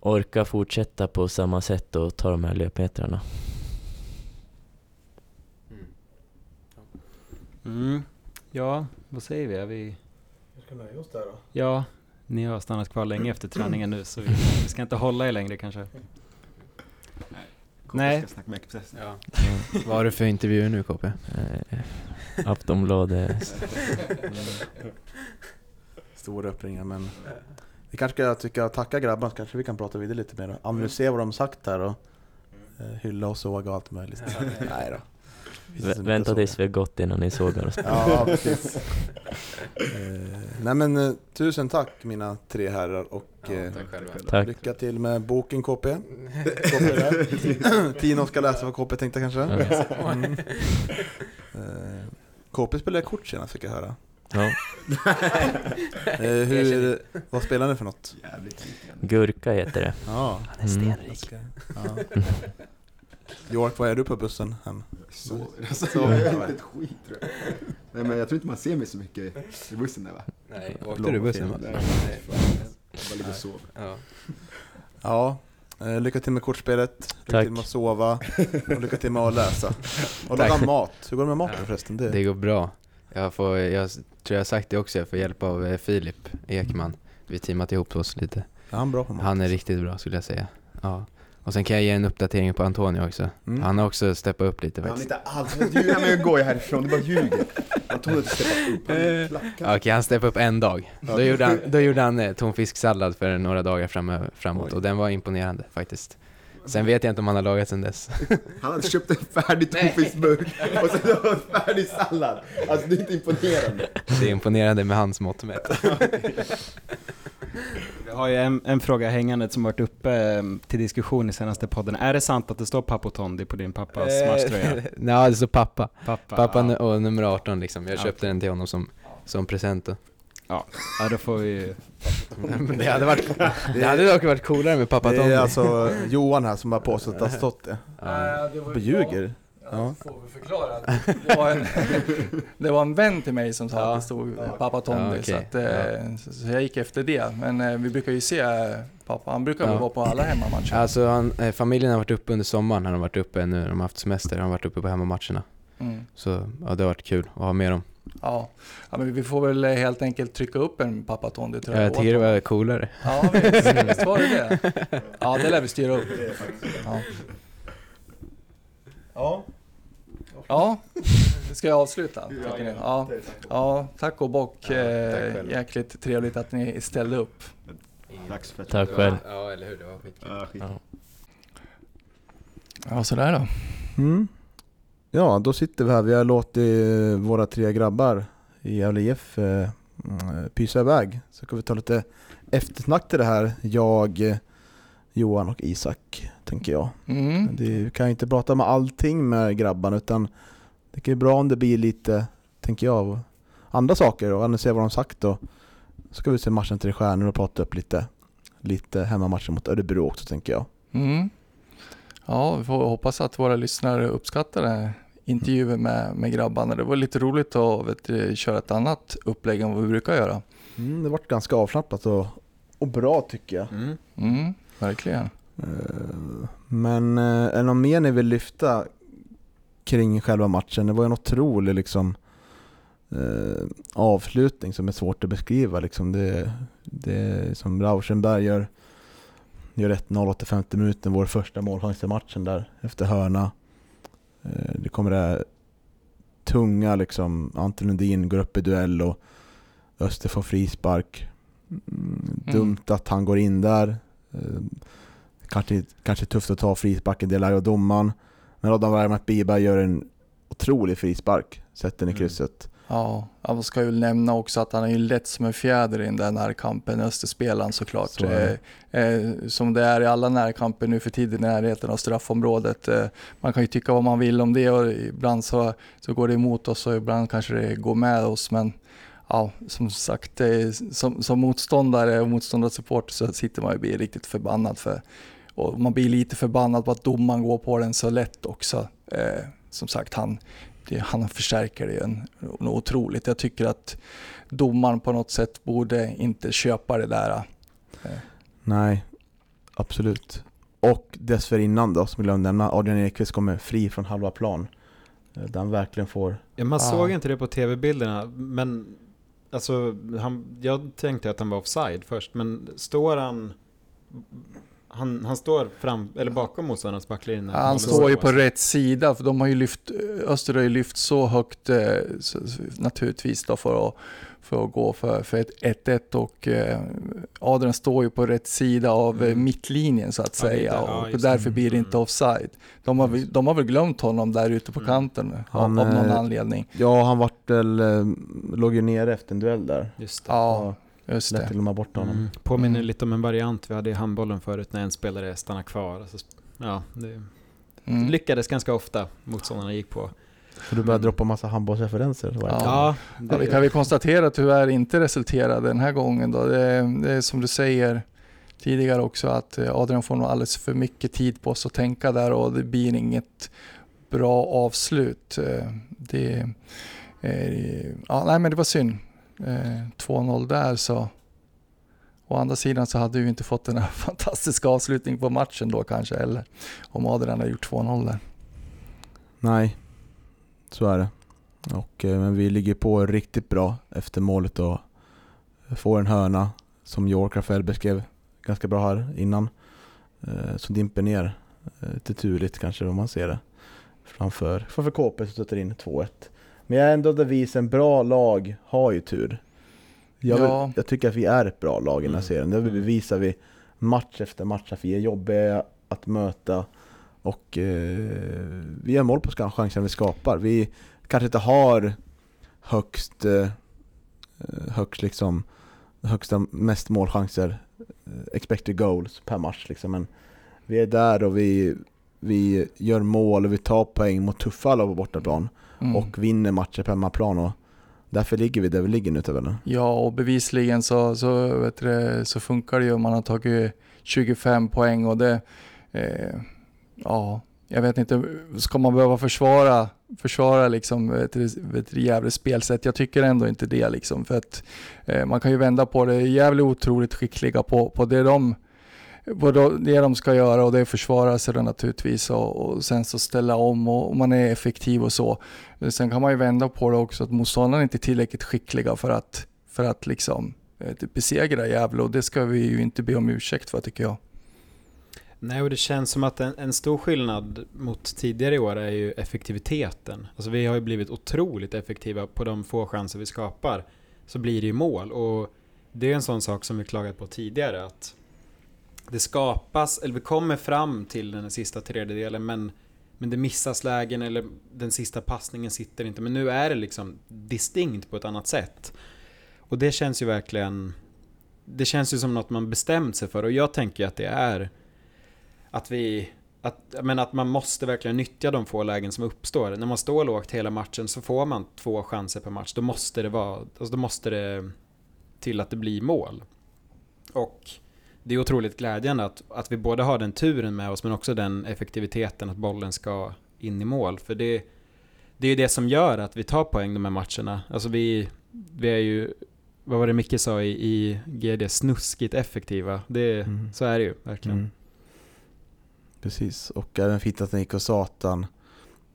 orkar fortsätta på samma sätt och ta de här löpmetrarna. Mm. Ja, vad säger vi? Är vi? Vi ska nöja oss där då. Ja, ni har stannat kvar länge efter träningen nu så vi, vi ska inte hålla er längre kanske. Nej. Ska snacka med Express. Ja. Vad har du för intervjuer nu KP? Eh, Aftonbladet. Stora öppningar men Vi kanske ska tycka, tacka grabbarna så kanske vi kan prata vidare lite mer och analysera vad de sagt här och eh, hylla och såga och allt möjligt. Nej då. Vä- Vänta tills vi har gått innan ni sågar oss. Ja, precis. eh, nej men eh, tusen tack mina tre herrar och eh, tack lycka till med boken KP. KP. Tino ska läsa vad KP tänkte kanske. Ja. Mm. KP spelade kort senast fick jag höra. Ja. Hur, vad spelar ni för något? Gurka heter det. Ja. Han är Mm. stenrik. ja. York, vad är du på bussen hem? Så, alltså, jag är inte ett skit tror jag. Nej men jag tror inte man ser mig så mycket i bussen där va? Nej, åkte du bussen? va? Nej, Jag bara ligger och sover. Ja. Ja, eh, lycka till med kortspelet, lycka Tack. till med att sova och lycka till med att läsa. Och laga mat. Hur går det med maten Ja. förresten? Det, Det går bra. Jag, får, jag tror jag har sagt det också, jag får hjälp av eh, Filip Ekman. Vi har teamat ihop oss lite. är han bra på mat? Han är riktigt bra skulle jag säga. Ja. Och sen kan jag ge en uppdatering på Antonio också. Mm. Han har också steppat upp lite Han är faktiskt. inte alls, ja, men går ju härifrån, du bara ljuger. Jag tog inte steppat upp, han klackad. Okej, han steppade upp en dag. Då gjorde han, då gjorde han eh, tonfisksallad för några dagar fram, framåt Oj. och den var imponerande faktiskt. Sen vet jag inte om han har lagat sen dess. Han hade köpt en färdig tonfiskburk och sen en färdig sallad. Alltså det är inte imponerande. Det är imponerande med hans mått mätt. Vi har ju en, en fråga hängande som varit uppe eh, till diskussion i senaste podden. Är det sant att det står Papo Tondi på din pappas matchtröja? Nej, det står pappa. Pappa? Pappa ja. och nummer 18 liksom. Jag Ja, köpte den till honom som, som present då. Ja, då får vi... Men det hade varit, det hade dock varit coolare med pappa det Tommy. är alltså Johan här som har påstått att det har stått det. Ja. det var. Ja. Får vi förklara. Det var, en, det var en vän till mig som sa Ja. att det stod pappa Tommy, Ja, okej. så, att, eh, så, så jag gick efter det. Men eh, vi brukar ju se eh, pappa, han brukar väl Ja. vara på alla hemmamatcher. Alltså han, eh, familjen har varit uppe under sommaren, han har varit uppe nu, de har haft semester, han har varit uppe på hemmamatcherna. Mm. Så ja, det har varit kul att ha med dem. Ja. ja, men vi får väl eh, helt enkelt trycka upp en pappa Tondi till Jag tycker det var coolare. Ja, visst, visst var det det? Ja, det lär vi styra upp. Ja. Ja. Ja, ska jag avsluta? Tycker ni? Ja, ja, tack och bock. Ja, tack Eh, själv. jäkligt trevligt att ni ställde upp. För att Tack själv. Ja, eller hur, det var skitkul. Ja, skit. Ja. Ja, sådär då. Mm. Ja, då sitter vi här. Vi har låtit eh, våra tre grabbar i Gävle IF eh, mm, pysa iväg. Så ska vi ta lite eftersnack till det här. Jag, eh, Johan och Isak, tänker jag. Mm. Det, vi kan ju inte prata med allting med grabbarna utan det kan ju bra om det blir lite, tänker jag, andra saker och analysera vad de sagt och så ska vi se matchen till stjärnor och prata upp lite, lite hemmamatchen mot Örebro också tänker jag. Mm. Ja, vi får hoppas att våra lyssnare uppskattar den här intervjun med, med grabbarna. Det var lite roligt att vet du, köra ett annat upplägg än vad vi brukar göra. Mm, det vart ganska avslappnat och, och bra tycker jag. Mm. Mm, verkligen. Eh, Men eh, är det något mer ni vill lyfta kring själva matchen? Det var en otrolig liksom, eh, avslutning som är svårt att beskriva. Liksom det, det är som Rauschenberg gör, gör 1-0 85 minuten, vår första målchans i matchen där efter hörna. Eh, det kommer det här tunga liksom, Anton Lundin går upp i duell och Öster får frispark. Mm, dumt att han går in där. Eh, Kanske, kanske tufft att ta frisparken, det lär domaren. Men Adam Wermat Biberg gör en otrolig frispark, sätter den i Mm. krysset. Ja, jag ska ju nämna också att han är ju lätt som en fjäder i den där närkampen, Österspelaren såklart. Så är eh, eh, som det är i alla närkamper nu för tiden i närheten av straffområdet. Eh, man kan ju tycka vad man vill om det och ibland så, så går det emot oss och ibland kanske det går med oss. Men ja, som sagt, eh, som, som motståndare och motståndarsupporter så sitter man ju och blir riktigt förbannad för och man blir lite förbannad på att domaren går på den så lätt också. Eh, som sagt, han, det, han förstärker det ju en, något otroligt. Jag tycker att domaren på något sätt borde inte köpa det där. Nej, absolut. Och dessförinnan då, som jag glömde nämna, Adrian Ekqvist kommer fri från halva plan. Eh, Där han verkligen får... Ja, man Ja. såg inte det på tv-bilderna, men alltså, han, jag tänkte att han var offside först, men står han... han, han står fram, eller bakom motståndarnas backlinje. Han bollen står ju på rätt sida, för de har ju lyft, Öster har ju lyft så högt eh, så, naturligtvis då för att, för att gå för, för ett 1-1 och eh, Adrian står ju på rätt sida av eh, Mm. mittlinjen så att Ja, säga där, ja, och just därför det. blir det inte Mm. offside. De har, väl- de har väl glömt honom där ute på Mm. kanten Han, av, av någon anledning. Ja, han vart väl, låg ju nere efter en duell där. Just det. Ja, just Lätt att det. glömma bort honom. Mm. Påminner Mm. lite om en variant vi hade i handbollen förut när en spelare stannar kvar. Alltså, ja, det Mm. lyckades ganska ofta motståndarna gick på. Så du börjar droppa massa handbollsreferenser? Ja. Ja, det kan vi konstatera att tyvärr inte resulterade den här gången. Då. Det, det är som du säger tidigare också att eh, Adrian får nog alldeles för mycket tid på sig att tänka där och det blir inget bra avslut. Eh, Det, eh, ja, nej men det var synd. Eh, 2-0 där så. Å andra sidan så hade vi inte fått den här fantastiska avslutningen på matchen då kanske eller om Adrian hade gjort 2-0 där. Nej, så är det. Och, eh, men vi ligger på riktigt bra efter målet och får en hörna som York Rafael beskrev ganska bra här innan. Eh, som dimper ner. Eh, lite turligt kanske om man ser det. Framför, framför KP som stöter in 2-1. Men jag är ändå devisen, en bra lag har ju tur. Jag, vill, Ja. jag tycker att vi är ett bra lag i den här Mm. serien. Det bevisar vi match efter match att vi är jobbiga att möta. Och eh, vi gör mål på chanserna vi skapar. Vi kanske inte har högst, eh, högst liksom, högsta mest målchanser, eh, expected goals per match liksom. Men vi är där och vi, vi gör mål och vi tar poäng mot tuffa lag på bortaplan. Mm. Och vinner matcher på hemmaplan och därför ligger vi där vi ligger nu tabellen. Ja, och bevisligen så, så, vet du, så funkar det ju man har tagit 25 poäng och det... Eh, ja, jag vet inte, ska man behöva försvara, försvara liksom, vet du, Gävles spelsätt? Jag tycker ändå inte det liksom, för att eh, man kan ju vända på det. Gävle är otroligt skickliga på, på det de vad det de ska göra och det är försvara sig då naturligtvis och, och sen så ställa om och, och man är effektiv och så. Men Sen kan man ju vända på det också att motståndarna inte är tillräckligt skickliga för att, för att liksom eh, typ besegra Gävle och det ska vi ju inte be om ursäkt för tycker jag. Nej, och det känns som att en, en stor skillnad mot tidigare år är ju effektiviteten. Alltså vi har ju blivit otroligt effektiva på de få chanser vi skapar. Så blir det ju mål och det är en sån sak som vi klagat på tidigare att det skapas, eller vi kommer fram till den sista tredjedelen men, men det missas lägen eller den sista passningen sitter inte. Men nu är det liksom distinkt på ett annat sätt. Och det känns ju verkligen, det känns ju som något man bestämt sig för och jag tänker att det är att vi att, men att man måste verkligen nyttja de få lägen som uppstår. När man står lågt hela matchen så får man två chanser per match. Då måste det vara, alltså då måste det till att det blir mål. Och det är otroligt glädjande att, att vi både har den turen med oss men också den effektiviteten att bollen ska in i mål. För det, det är ju det som gör att vi tar poäng de här matcherna. Alltså vi, vi är ju, vad var det Micke sa i, i GD, snuskigt effektiva. Det, Mm. Så är det ju verkligen. Mm. Precis, och även fint att Nico sa att han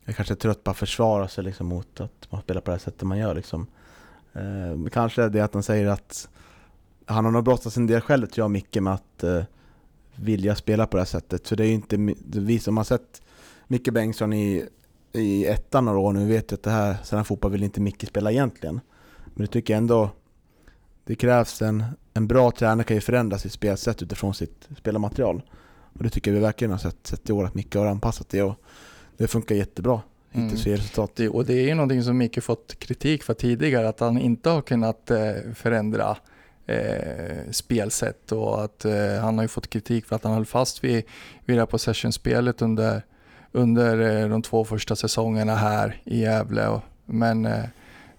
är kanske trött på att försvara sig liksom mot att man spelar på det här sättet man gör liksom. Eh, kanske är det att han säger att han har nog brottats en del själv tror jag Micke med att eh, vilja spela på det här sättet. För det är ju inte vi som har sett Micke Bengtsson i, i ettan några år nu vet ju att det här, sån här fotboll vill inte Micke spela egentligen. Men det tycker jag ändå det krävs en, en bra tränare kan ju förändra sitt spelsätt utifrån sitt spelarmaterial. Och det tycker jag vi verkligen har sett, sett i år att Micke har anpassat det och det funkar jättebra. Hittills Mm. så resultat. Och det är ju någonting som Micke fått kritik för tidigare, att han inte har kunnat eh, förändra eh, spelsätt och att eh, han har ju fått kritik för att han höll fast vid, vid det här possession-spelet under, under eh, de två första säsongerna här i Gävle. Och, men eh,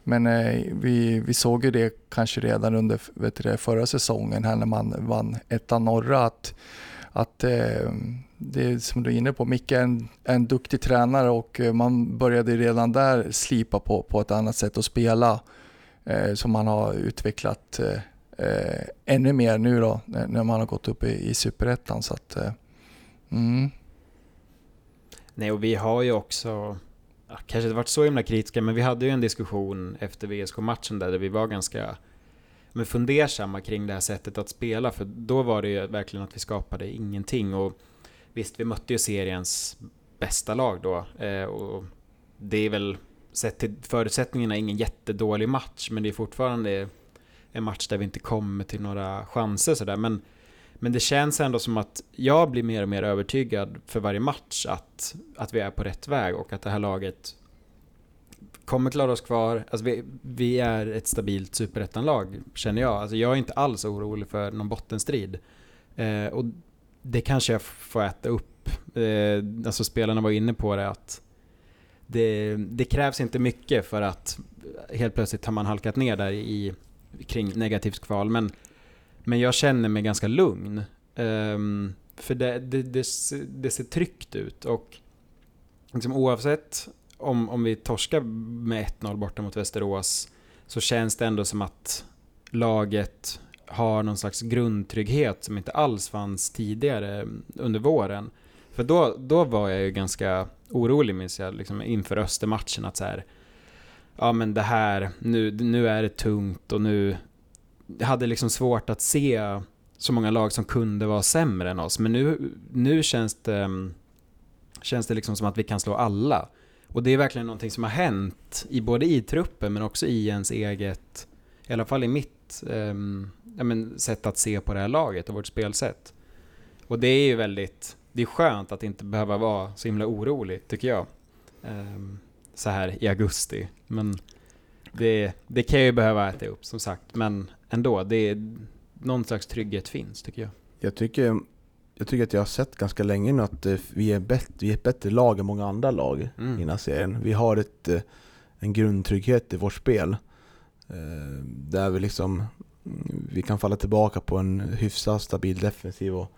men eh, vi, vi såg ju det kanske redan under vet du, förra säsongen här när man vann ettan norra att, att eh, det är som du är inne på, Micke är en, en duktig tränare och eh, man började redan där slipa på, på ett annat sätt att spela eh, som man har utvecklat eh, eh, ännu mer nu då när, när man har gått upp i, i superettan. Så att, eh, mm. Nej, och vi har ju också, kanske inte varit så himla kritiska, men vi hade ju en diskussion efter VSK-matchen där, där vi var ganska, men fundersamma kring det här sättet att spela. För då var det ju verkligen att vi skapade ingenting. Och visst, vi mötte ju seriens bästa lag då. Eh, och det är väl, sett till förutsättningarna, ingen jättedålig match. Men det är fortfarande en match där vi inte kommer till några chanser sådär. Men, men det känns ändå som att jag blir mer och mer övertygad för varje match att, att vi är på rätt väg och att det här laget kommer klara oss kvar. Alltså vi, vi är ett stabilt superettanlag, känner jag. Alltså jag är inte alls orolig för någon bottenstrid. Eh, och det kanske jag får äta upp. Eh, alltså spelarna var inne på det att det, det, krävs inte mycket för att helt plötsligt har man halkat ner där i, kring negativt kval. Men, men jag känner mig ganska lugn. Um, för det, det, det, det, ser tryggt ut och liksom oavsett om, om vi torskar med 1-0 borta mot Västerås så känns det ändå som att laget har någon slags grundtrygghet som inte alls fanns tidigare under våren. För då, då var jag ju ganska orolig minns jag liksom inför Östermatchen att så här, ja men det här, nu, nu är det tungt och nu, jag hade liksom svårt att se så många lag som kunde vara sämre än oss. Men nu, nu känns det, känns det liksom som att vi kan slå alla. Och det är verkligen någonting som har hänt i både i truppen men också i ens eget, i alla fall i mitt um, ja, men, sätt att se på det här laget och vårt spelsätt. Och det är ju väldigt, det är skönt att inte behöva vara så himla orolig tycker jag. Um, så här i augusti. Men det, det kan jag ju behöva äta upp som sagt. Men ändå, det är, någon slags trygghet finns tycker jag. Jag tycker jag tycker att jag har sett ganska länge nu att eh, vi är, bättre, vi är ett bättre lag än många andra lag mm. i den här serien. Vi har ett, eh, en grundtrygghet i vårt spel. Eh, där vi liksom mm, vi kan falla tillbaka på en hyfsat stabil defensiv och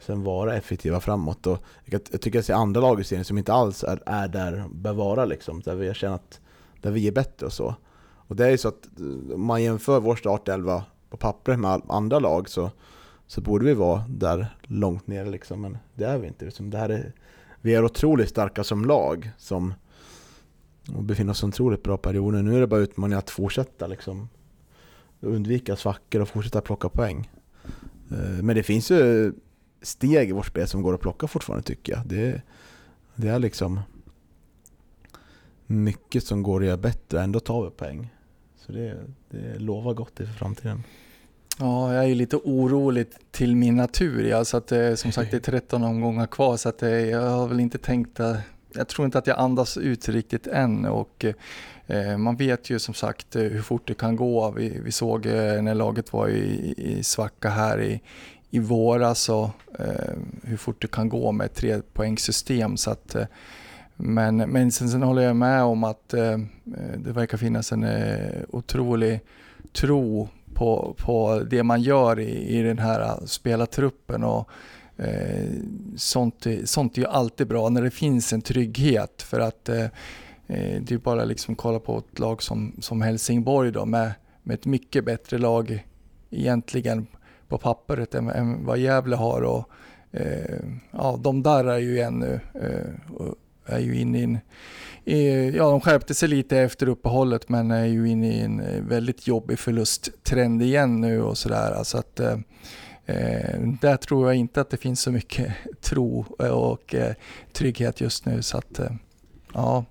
sen vara effektiva framåt. Och jag, tycker jag ser andra lag i serien som inte alls är, är där bör vara liksom. Där vi känner att där vi är bättre och så. Och det är ju så att om man jämför vår startelva på pappret med andra lag så så borde vi vara där långt ner liksom, men det är vi inte. Liksom, det här är, vi är otroligt starka som lag som och befinner oss i otroligt bra perioder. Nu är det bara utmaningen att fortsätta liksom, undvika svackor och fortsätta plocka poäng. Eh, men det finns ju steg i vårt spel som går att plocka fortfarande tycker jag. Det, det är liksom mycket som går att göra bättre, ändå tar vi poäng. Så det, det lovar gott inför framtiden. Ja, jag är lite orolig till min natur. Ja, så att, det, eh, som sagt, det är 13 omgångar kvar så att det, jag har väl inte tänkt att jag tror inte att jag andas ut riktigt än och eh, man vet ju som sagt eh, hur fort det kan gå. Vi, vi såg eh, när laget var i, i svacka här i, i våras och eh, hur fort det kan gå med ett trepoängssystem. Så att, eh, men men sen, sen håller jag med om att eh, det verkar finnas en eh, otrolig tro på, på det man gör i, i den här eh, spelartruppen. Och, eh, sånt, sånt är ju alltid bra när det finns en trygghet för att eh, eh, det är bara liksom kolla på ett lag som, som Helsingborg då med, med ett mycket bättre lag egentligen på pappret än, än vad Gävle har. Och, eh, ja, de där är ju ännu eh, är ju inne i en ja, de skärpte sig lite efter uppehållet men är ju inne i en eh, väldigt jobbig förlusttrend igen nu och sådär. Alltså att, eh, eh, där tror jag inte att det finns så mycket tro eh, och eh, trygghet just nu. Så att, eh, ja.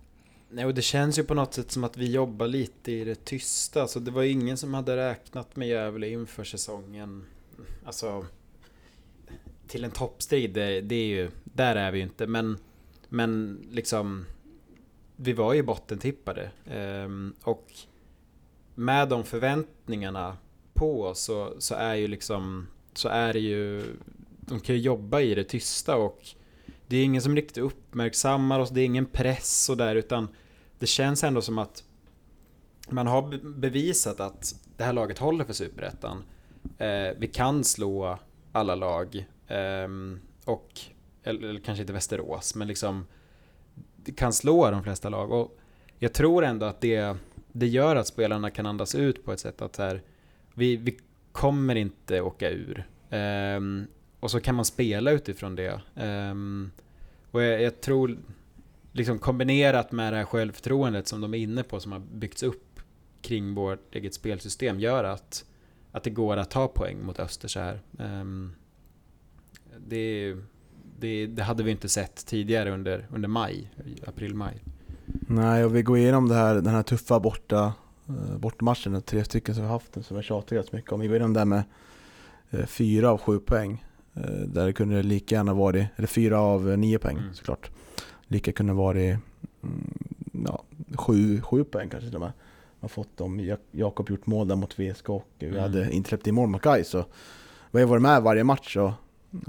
Nej, och det känns ju på något sätt som att vi jobbar lite i det tysta. Alltså, det var ingen som hade räknat med Gävle inför säsongen. Alltså, till en toppstrid, det, det är ju, där är vi ju inte. Men, men liksom vi var ju bottentippade. Um, och med de förväntningarna på oss så, så är ju liksom så är det ju de kan ju jobba i det tysta och det är ingen som riktigt uppmärksammar oss, det är ingen press och där utan det känns ändå som att man har bevisat att det här laget håller för superettan. Eh, vi kan slå alla lag eh, och eller, eller, kanske inte Västerås men liksom kan slå de flesta lag. Och jag tror ändå att det, det gör att spelarna kan andas ut på ett sätt att här, vi, vi kommer inte åka ur. Eh, och så kan man spela utifrån det. Ehm, och jag, jag, tror, liksom kombinerat med det här självförtroendet som de är inne på, som har byggts upp kring vårt eget spelsystem, gör att, att det går att ta poäng mot Öster så här. Ehm, det, det, det hade vi inte sett tidigare under, under maj, april-maj. Nej, och vi går igenom det här, den här tuffa borta, eh, bortamatchen, tre stycken som vi har haft, som har tjatat mycket om. Vi går igenom det här med eh, fyra av sju poäng. Eh, där det kunde lika gärna varit, eller fyra av nio poäng Mm. såklart. Lika kunde varit mm, ja, sju, sju poäng kanske till och med. Har fått om Jak- Jakob gjort mål där mot VSK och vi Mm. hade inte släppt in mål mot Gais. Så vi har varit med varje match och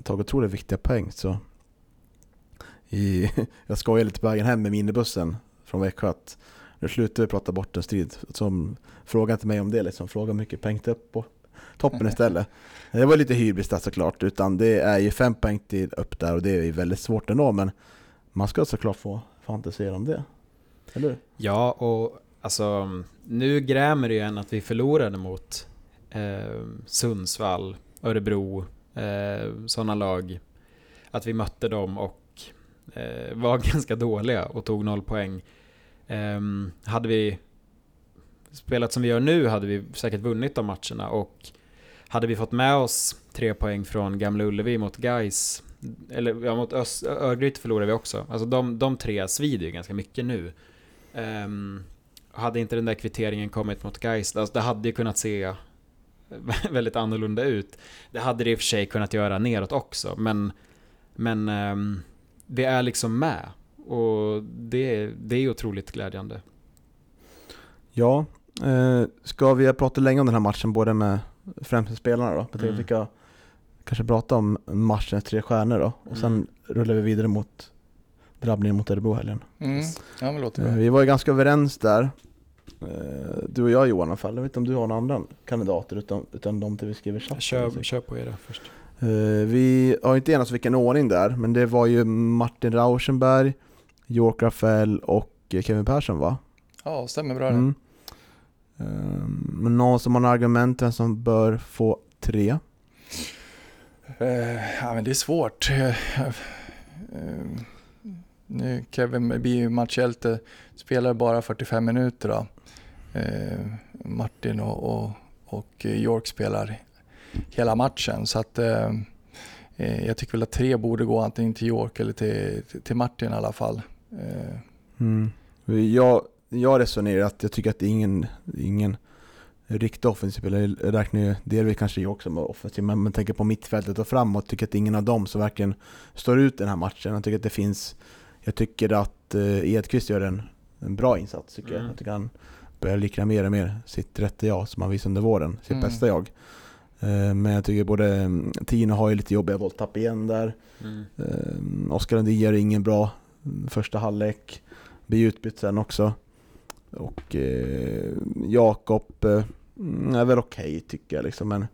tagit otroligt viktiga poäng. Så i, jag skojar lite på vägen hem med minibussen från Växjö att nu slutar vi prata bort en strid. Som, fråga inte mig om det liksom, fråga hur mycket poäng upp på toppen istället. Det var lite hybris där såklart, utan det är ju fem poäng till upp där och det är ju väldigt svårt ändå men man ska såklart få fantisera om det. Eller? Ja, och alltså nu grämer det ju en att vi förlorade mot eh, Sundsvall, Örebro, eh, sådana lag. Att vi mötte dem och eh, var ganska dåliga och tog noll poäng. Eh, hade vi spelat som vi gör nu hade vi säkert vunnit de matcherna och hade vi fått med oss tre poäng från Gamla Ullevi mot Gais eller ja, mot Örgryte förlorade vi också. Alltså de, de tre svider ju ganska mycket nu. Ehm, hade inte den där kvitteringen kommit mot Gais, alltså det hade ju kunnat se väldigt annorlunda ut. Det hade det i och för sig kunnat göra neråt också, men, men ehm, det är liksom med. Och det, det är otroligt glädjande. Ja, eh, ska vi prata länge om den här matchen både med främst spelarna då? Jag Mm. vi ska kanske prata om matchens tre stjärnor då och sen Mm. rullar vi vidare mot drabbningen mot Örebro helgen. Mm. Ja men låter Eh, bra. Vi var ju ganska överens där. Eh, Du och jag Johan i alla fall. Jag vet inte om du har några andra kandidater utan, utan de till vi skriver chatten. Kör, kör på era först. Eh, Vi har inte enats vilken ordning där, men det var ju Martin Rauschenberg, York Rafael och Kevin Persson va? Ja, stämmer bra det. Mm. Eh, Men någon som har några argument vem som bör få tre? Ja, men det är svårt. Nu Kevin blir ju matchhjälte, spelar bara 45 minuter då. Eh, Martin och, och, och York spelar hela matchen. Så att eh, eh, jag tycker väl att tre borde gå antingen till York eller till, till, till Martin i alla fall. Eh, Mm. Jag, jag resonerar att jag tycker att det är ingen, ingen riktig offensiv spelare. Jag räknar ju delvis kanske jag också med offensiv, men man tänker på mittfältet och framåt. Tycker att det är ingen av dem som verkligen står ut i den här matchen. Jag tycker att det finns, jag tycker att eh, Edqvist gör en, en bra insats tycker jag. Mm. Jag tycker han börjar likna mer och mer sitt rätta jag som han visade under våren, sitt Mm. bästa jag. Eh, Men jag tycker både mm, Tino har ju lite jobbiga bolltapp igen där. Mm. Eh, Oskar Lundin gör ingen bra mm, första halvlek. Blir utbytt sen också. Och eh, Jakob eh, mm, är väl okej tycker jag liksom, men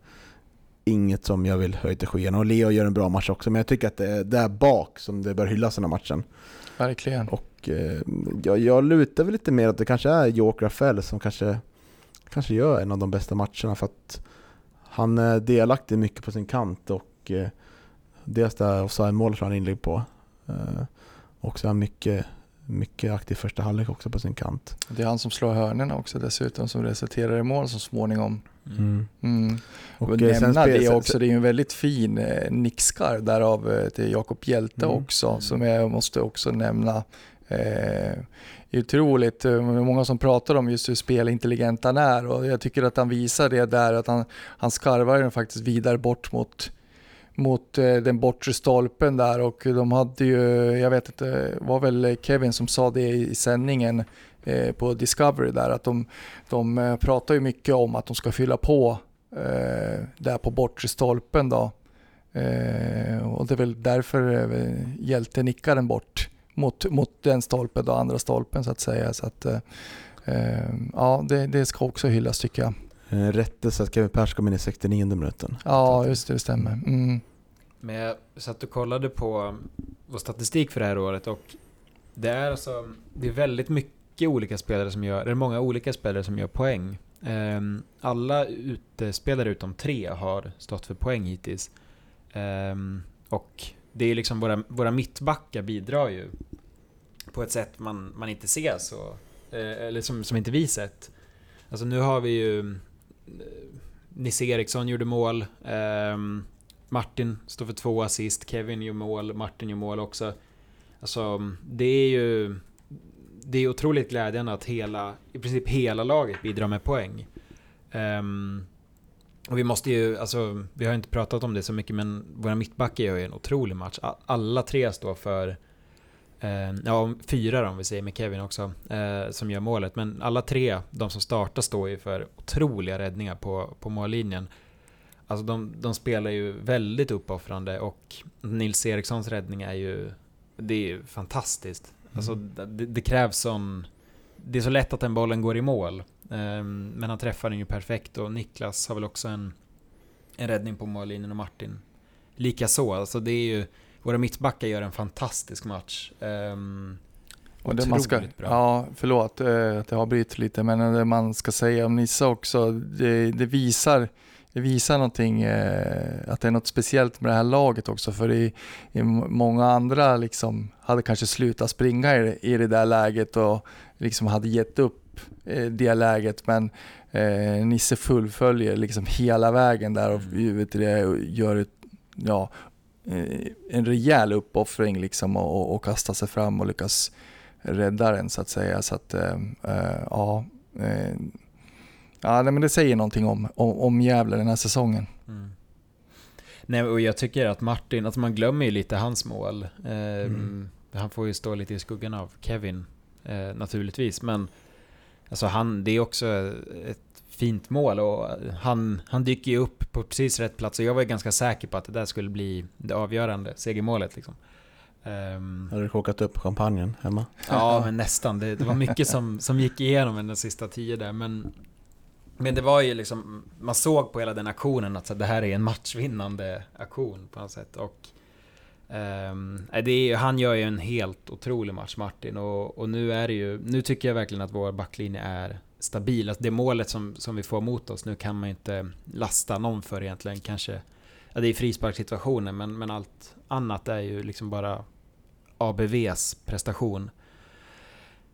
inget som jag vill höja till skyarna. Och Leo gör en bra match också, men jag tycker att det är där bak som det bör hyllas den här matchen verkligen. Och eh, jag, jag lutar väl lite mer att det kanske är York Rafael som kanske, kanske gör en av de bästa matcherna för att han är delaktig mycket på sin kant och eh, dels det offside-målet han inlägg på. Eh, och så är han mycket, mycket aktiv första halvlek också på sin kant. Det är han som slår hörnorna också dessutom som resulterar i mål så småningom. Mm. Och, Och eh, nämna det också, det är ju en väldigt fin eh, nickskarv därav eh, till Jakob Hjälte Mm. också som jag måste också nämna. Eh, otroligt, eh, många som pratar om just hur spelintelligent han är och jag tycker att han visar det där att han, han skarvar den faktiskt vidare bort mot mot eh, den bortre stolpen där och de hade ju, jag vet inte, det var väl Kevin som sa det i sändningen eh, på Discovery där att de, de eh, pratar ju mycket om att de ska fylla på där på bortre stolpen då. Och det är väl därför hjälten nickar den bort mot, mot den stolpen då, andra stolpen så att säga. Så att, ja, det, det ska också hyllas tycker jag eh, rättelse att Kevin Persson kom in i 69 minuten. Ja, just det, det stämmer. Mm. Men jag satt och kollade på vår statistik för det här året och det är alltså, det är väldigt mycket olika spelare som gör, eller många olika spelare som gör poäng. Ehm, Alla utespelare utom tre har stått för poäng hittills. Ehm, Och det är liksom våra, våra mittbackar bidrar ju på ett sätt man, man inte ser så, eh, eller som, som inte vi sett. Alltså nu har vi ju, eh, Nisse Eriksson gjorde mål. Ehm, Martin står för två assist. Kevin gör mål. Martin gör mål också. Alltså, det är ju... Det är otroligt glädjande att hela, i princip hela laget bidrar med poäng. Ehm, och vi måste ju, alltså, vi har inte pratat om det så mycket, men våra mittbackar gör ju en otrolig match. Alla tre står för, ja, fyra om vi säger med Kevin också, eh, som gör målet. Men alla tre, de som startar, står ju för otroliga räddningar på, på mållinjen. Alltså de, de spelar ju väldigt uppoffrande och Nils Erikssons räddning är ju, det är ju fantastiskt. Alltså det, det krävs sån, det är så lätt att den bollen går i mål. Ehm, men han träffar den ju perfekt och Niklas har väl också en, en räddning på mållinjen och Martin likaså. Alltså det är ju, våra mittbackar gör en fantastisk match. Um, Och det man ska, bra. ja, förlåt eh, att jag avbryter lite, men det man ska säga om Nissa också, det, det visar det visar någonting, eh, att det är något speciellt med det här laget också. För i, i många andra liksom hade kanske slutat springa i, det- i det där läget och liksom hade gett upp eh, det läget. Men eh, Nisse fullföljer liksom hela vägen där och Mm. vet du det, och gör ett, ja, eh, en rejäl uppoffring liksom och, och, kastar sig fram och lyckas rädda den så att säga. Så att, eh, eh, ja, eh, ja men det säger någonting om, om, om Gävle den här säsongen. Mm. Nej, och jag tycker att Martin, alltså man glömmer ju lite hans mål. Ehm, Mm. Han får ju stå lite i skuggan av Kevin, eh, naturligtvis. Men alltså han, det är också ett fint mål och han, han dyker ju upp på precis rätt plats. Och jag var ju ganska säker på att det där skulle bli det avgörande segermålet. Liksom. Ehm, Har du kokat upp champagnen hemma? Ja, men nästan. Det, det var mycket som, som gick igenom under de sista tio där, men... Men det var ju liksom, man såg på hela den aktionen att så, det här är en matchvinnande aktion på något sätt. Och nej, det är, han gör ju en helt otrolig match, Martin. Och, och nu är det ju, nu tycker jag verkligen att vår backlinje är stabil. Alltså det målet som, som vi får mot oss, nu kan man ju inte lasta någon för egentligen. Kanske, ja, det är frisparkssituationen, men, men allt annat är ju liksom bara ABVs prestation.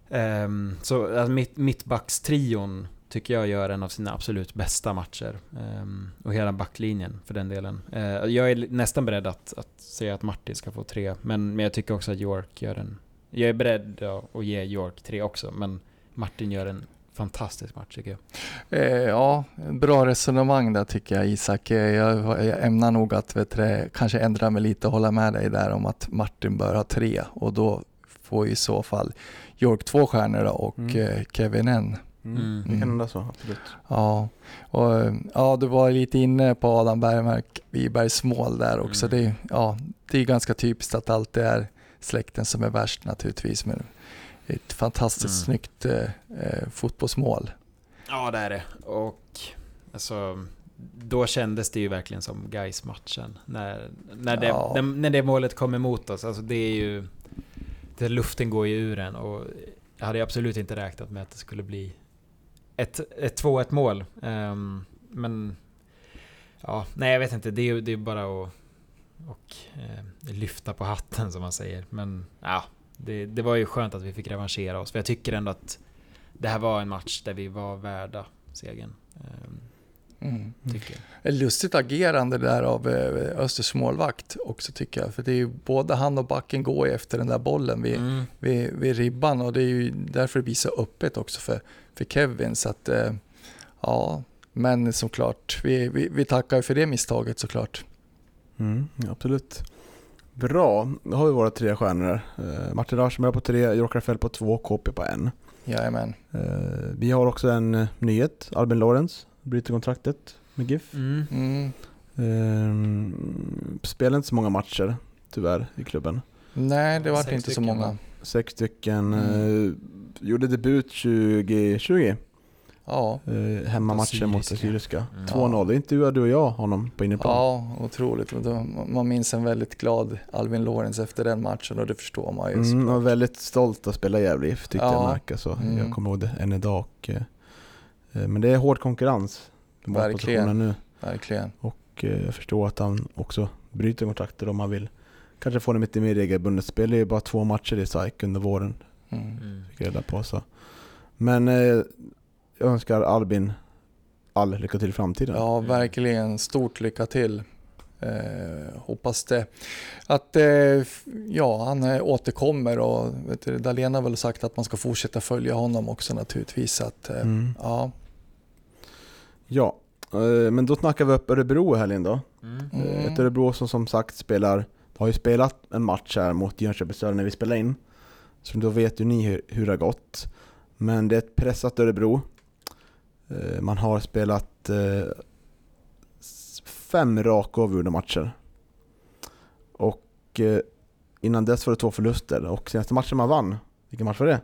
Um, så alltså, mitt, mittbackstrion tycker jag gör en av sina absolut bästa matcher. Um, och hela backlinjen för den delen. Uh, jag är nästan beredd att, att säga att Martin ska få tre, men, men jag tycker också att York gör en... Jag är beredd ja, att ge York tre också, men Martin gör en fantastisk match tycker jag. Eh, ja, bra resonemang där tycker jag Isak. Eh, Jag, jag ämnar nog att vet du, det, kanske ändra mig lite och hålla med dig där om att Martin bör ha tre och då får i så fall York två stjärnor och Mm. eh, Kevin en. Mm. Det kan hända så, absolut. Ja, och, ja, du var lite inne på Adam Bergmark Wibergs mål där också. Mm. Det, är- ja, det är ganska typiskt att allt det är släkten som är värst naturligtvis. Men ett fantastiskt Mm. snyggt eh, eh, fotbollsmål. Ja, det är det. Och alltså, då kändes det ju verkligen som guys matchen när, när, det, Ja. när, när det målet kom emot oss. Alltså det är ju... Det, luften går ju ur en och jag hade absolut inte räknat med att det skulle bli ett, ett 2-1 mål. Ehm, men... Ja, nej jag vet inte. Det är ju det är bara att och, eh, lyfta på hatten som man säger. Men ja, det, det var ju skönt att vi fick revanschera oss. För jag tycker ändå att det här var en match där vi var värda segern. ehm, Mm. Tycker jag. Lustigt agerande där av eh, Östers målvakt också tycker jag. För det är ju både han och backen går efter den där bollen vid, Mm. vid, vid ribban och det är ju därför det blir så öppet också för, för Kevin. Så att, eh, ja, men såklart, vi, vi, vi tackar för det misstaget såklart. Mm, absolut. Bra, då har vi våra tre stjärnor. Eh, Martin Raschberg på tre, Jork Rafael på två, KP på en. Jajamän. Eh, vi har också en eh, nyhet. Albin Lorenz bryter kontraktet med GIF. Mm. Mm. Eh, spelar inte så många matcher, tyvärr, i klubben. Nej, det var Sex inte så stycken, många. va? Sex stycken. Mm. Eh, gjorde debut 2020. Ja, Eh, hemmamatchen mot Assyriska. Mm. 2-0. Det intervjuade du och jag honom på inneplan. ja otroligt. Man minns en väldigt glad Alvin Lorenz efter den matchen och det förstår man ju. Mm, och väldigt stolt att spela i Gävle IF tyckte Ja. jag märka så. Mm. Jag kommer ihåg det än idag. Och, eh, eh, men det är hård konkurrens. Verkligen. Nu. Verkligen. Och eh, jag förstår att han också bryter kontraktet om han vill. Kanske få det lite mer regelbundet. Spelar ju bara två matcher i SAIK under våren. Mm. Mm. Fick jag reda på. Så. Men eh, jag önskar Albin all lycka till i framtiden. Ja, verkligen. Stort lycka till. Eh, hoppas det. Att eh, ja, han eh, återkommer och vet du, Dahlén har väl sagt att man ska fortsätta följa honom också naturligtvis. Att, eh, Mm. ja. Ja, eh, men då snackar vi upp Örebro i helgen då. Mm. Eh, Mm. Ett Örebro som som sagt spelar, har ju spelat en match här mot Jönköping Södra när vi spelar in. Så då vet ju ni hur, hur det har gått. Men det är ett pressat Örebro. Eh, Man har spelat eh, fem raka avgjorda matcher. Och eh, innan dess var det två förluster och senaste matchen man vann, vilken match var det?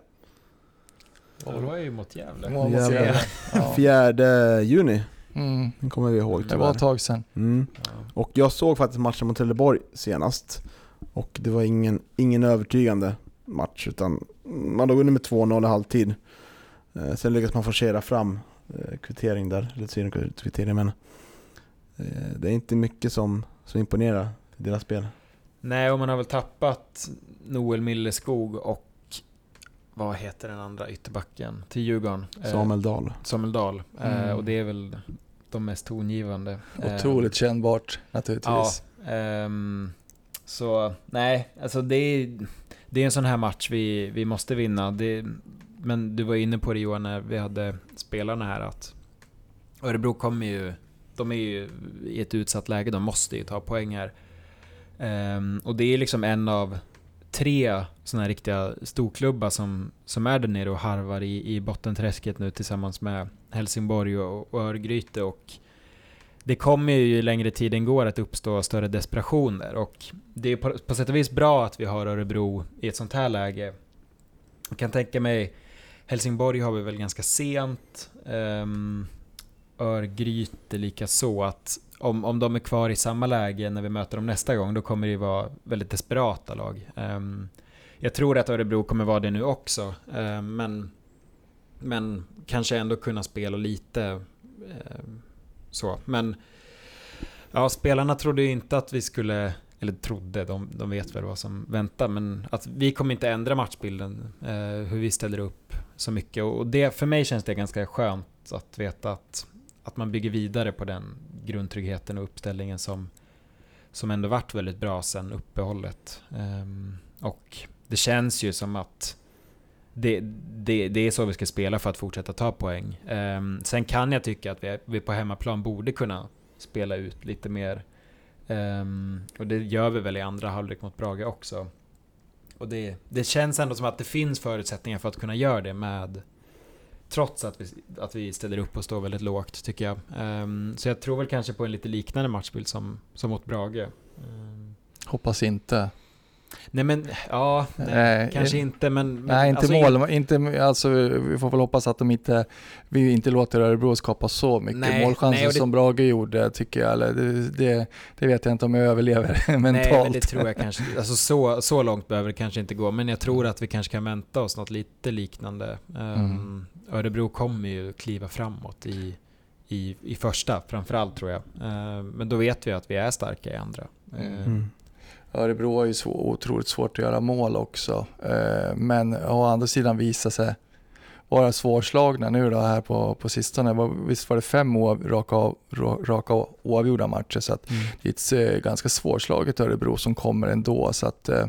Ja, det var ju mot Gävle. Gävle. Ja. Fjärde juni, Mm. den kommer vi ihåg Det var ett tyvärr. tag sedan. Mm. Och jag såg faktiskt matchen mot Trelleborg senast. Och det var ingen, ingen övertygande match utan man låg under med 2-0 i halvtid. Sen lyckades man forcera fram kvittering där, eller sen kvittering men eh, det är inte mycket som, som imponerar i deras spel. Nej, och man har väl tappat Noel Milleskog och vad heter den andra ytterbacken till Djurgården? Eh, Samuel Dahl. Samuel Dahl. Eh, Mm. och det är väl de mest tongivande. Eh, Otroligt kännbart Ja, naturligtvis. ehm, så nej, alltså det är, det är en sån här match vi, vi måste vinna. Det, men du var inne på det Johan när vi hade spelarna här att Örebro kommer ju, de är ju i ett utsatt läge, de måste ju ta poäng här. Um, och det är liksom en av tre såna här riktiga storklubbar som, som är där nere och harvar i, i bottenträsket nu tillsammans med Helsingborg och, och Örgryte och det kommer ju ju längre tiden går att uppstå större desperation där och det är på, på sätt och vis bra att vi har Örebro i ett sånt här läge. Jag kan tänka mig Helsingborg har vi väl ganska sent. Um, Örgryte lika så att om, om de är kvar i samma läge när vi möter dem nästa gång, då kommer det ju vara väldigt desperata lag. Um, jag tror att Örebro kommer vara det nu också, ehm, men, men kanske ändå kunna spela lite ehm, så. Men ja, spelarna trodde ju inte att vi skulle, eller trodde, de, de vet väl vad som väntar, men att vi kommer inte ändra matchbilden, eh, hur vi ställer upp så mycket. Och det, för mig känns det ganska skönt att veta att, att man bygger vidare på den grundtryggheten och uppställningen som, som ändå varit väldigt bra sen uppehållet. Um, och det känns ju som att det, det, det är så vi ska spela för att fortsätta ta poäng. Um, sen kan jag tycka att vi, vi på hemmaplan borde kunna spela ut lite mer. Um, och det gör vi väl i andra halvlek mot Brage också. Och det, det känns ändå som att det finns förutsättningar för att kunna göra det med Trots att vi, att vi ställer upp och står väldigt lågt tycker jag. Um, så jag tror väl kanske på en lite liknande matchbild som, som mot Brage. Um. Hoppas inte nej men, ja, nej, Nej, kanske eh, inte men... men Nej, inte alltså, mål. Inte, alltså, vi får väl hoppas att de inte, vi inte låter Örebro skapa så mycket Nej, målchanser nej, det- som Brage gjorde tycker jag. Eller det, det, det vet jag inte om jag överlever mentalt. Nej, men det tror jag kanske Alltså så, så långt behöver det kanske inte gå. Men jag tror att vi kanske kan vänta oss något lite liknande. Um, Mm. Örebro kommer ju kliva framåt i, i, i första framförallt tror jag. Ehm, men då vet vi att vi är starka i andra. Mm. Örebro har ju så otroligt svårt att göra mål också. Eh, Men å andra sidan visar sig vara svårslagna nu då här på, på sistone. Visst var det fem oav, raka, raka oavgjorda matcher så att mm. det är ett eh, ganska svårslaget Örebro som kommer ändå. Så att, eh,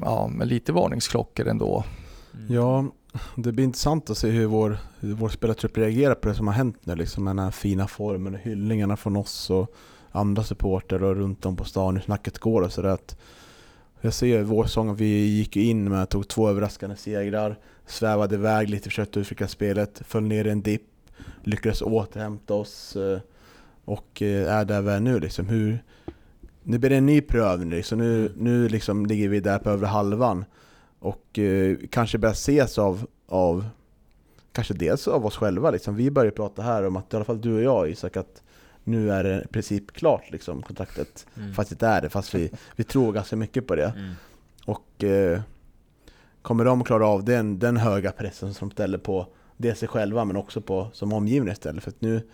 ja, med lite varningsklockor ändå. Mm. Ja, det blir intressant att se hur vår, hur vår spelartrupp reagerar på det som har hänt nu. Liksom med den här fina formen och hyllningarna från oss och andra supporter och runt om på stan hur snacket går och sådär. Jag ser vår säsong, vi gick ju in med, tog två överraskande segrar, svävade iväg lite, försökte utveckla spelet, föll ner i en dipp, lyckades återhämta oss eh, och eh, är där vi är nu liksom. Hur, nu blir det en ny prövning liksom. Nu, nu liksom ligger vi där på övre halvan och eh, kanske börjar ses av, av kanske dels av oss själva liksom. Vi börjar prata här om att i alla fall du och jag Isak att nu är det i princip klart liksom kontraktet. Mm. Fast det är det, fast vi, vi tror ganska mycket på det. Mm. Och eh, kommer de att klara av den, den höga pressen som de ställer på dels sig själva men också på som omgivning istället. För att nu,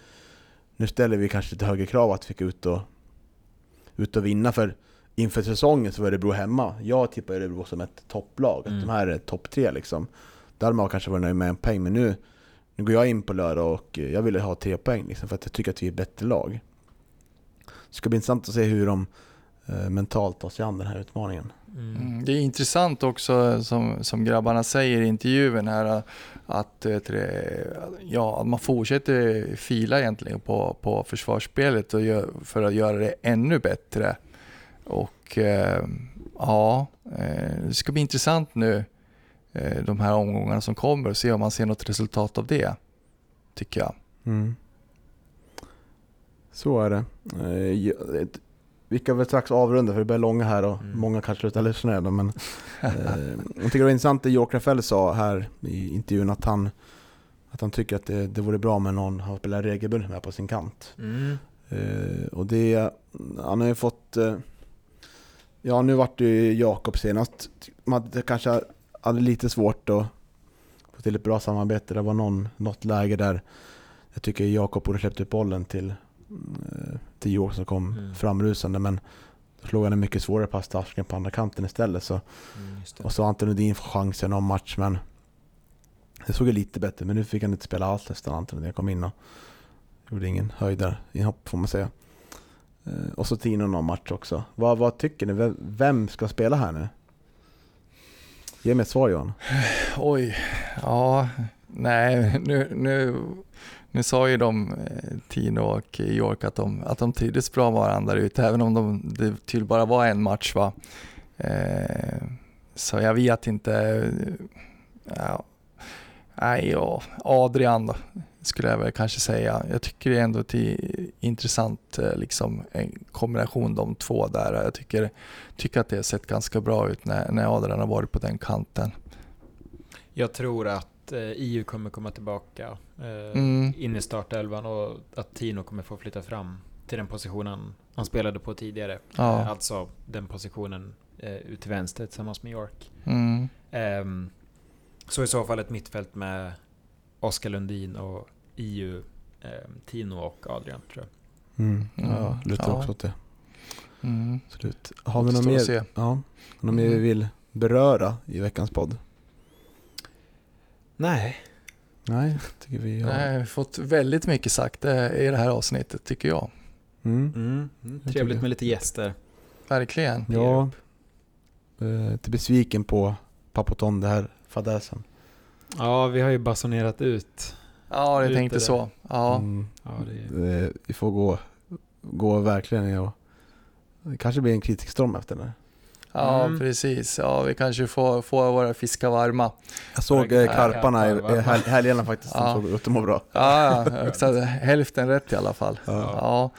nu ställer vi kanske lite högre krav att vi ska ut och, ut och vinna. För inför säsongen så var Örebro hemma. Jag tippar Örebro som ett topplag, att Mm. de här är topp tre liksom. Där man kanske varit nöjd med en poäng, men nu, nu går jag in på lördag och eh, jag vill ha tre poäng liksom, för att jag tycker att vi är ett bättre lag. Det ska bli intressant att se hur de eh, mentalt tar sig an den här utmaningen. Mm. Det är intressant också som, som grabbarna säger i intervjun här att, ja, att man fortsätter fila egentligen på, på försvarsspelet och gör, för att göra det ännu bättre. Och eh, ja, eh, det ska bli intressant nu eh, de här omgångarna som kommer och se om man ser något resultat av det. Tycker jag. Mm. Så är det. Eh, Vi kan väl strax avrunda för det börjar långa här och Mm. många kanske slutar lyssna redan. Men, eh, jag tycker det var intressant det York Rafael sa här i intervjun att han, att han tycker att det, det vore bra med någon han spelar regelbundet med på sin kant. Mm. Eh, och det, han har ju fått, eh, ja nu vart det ju Jakob senast. Man kanske hade lite svårt att få till ett bra samarbete. Det var någon, något läge där jag tycker Jakob borde släppt ut bollen till, eh, till York som kom Mm. framrusande. Men då slog han en mycket svårare pass till Arsken på andra kanten istället. Så, Mm, och så Anton Nordin fått chansen någon match men det såg ju lite bättre. Men nu fick han inte spela alls nästan Anton Nordin kom in och gjorde ingen höjdare inhopp får man säga. Eh, Och så Tino någon match också. Vad, vad tycker ni? Vem ska spela här nu? Ge mig ett svar Johan. Oj, ja, nej, nu, nu, nu sa ju de, eh, Tino och York, att de, att de trivdes bra med varandra ute, även om de, det tydligen bara var en match. Va? Eh, så jag vet inte. Ja, nej, ja, Adrian då, skulle jag väl kanske säga. Jag tycker det är ändå ett intressant eh, liksom, en kombination de två där. Jag tycker, tycker att det har sett ganska bra ut när, när Adrian har varit på den kanten. Jag tror att eh, EU kommer komma tillbaka eh, Mm. in i startelvan och att Tino kommer få flytta fram till den positionen han spelade på tidigare. Ja. Eh, alltså den positionen eh, ut till vänster tillsammans med York. Mm. Ehm, så i så fall ett mittfält med Oskar Lundin och EU, ehm, Tino och Adrian tror jag. Mm. Mm. Ja, lutar Ja. också åt det. Mm. Absolut. Har vi något mer, ja, något mer vi Mm. vill beröra i veckans podd? Nej. Nej, tycker vi har. Nej, vi har fått väldigt mycket sagt eh, i det här avsnittet tycker jag. Mm. Mm. tycker Trevligt jag. med lite gäster. Verkligen. Ja, eh, lite besviken på Papoton, det här fadäsen. Ja, vi har ju basunerat ut. Ja, jag tänkte där. så. Ja. Mm. Ja, det Vi får gå, gå verkligen och det kanske blir en kritikstorm efter det. Ja, Mm. precis. Ja, vi kanske får, får våra fiskar varma. Jag såg eh, karparna i helgerna faktiskt, de Ja. såg ut att må bra. Ja, ja, exakt. hälften rätt i alla fall. Ja. Ja,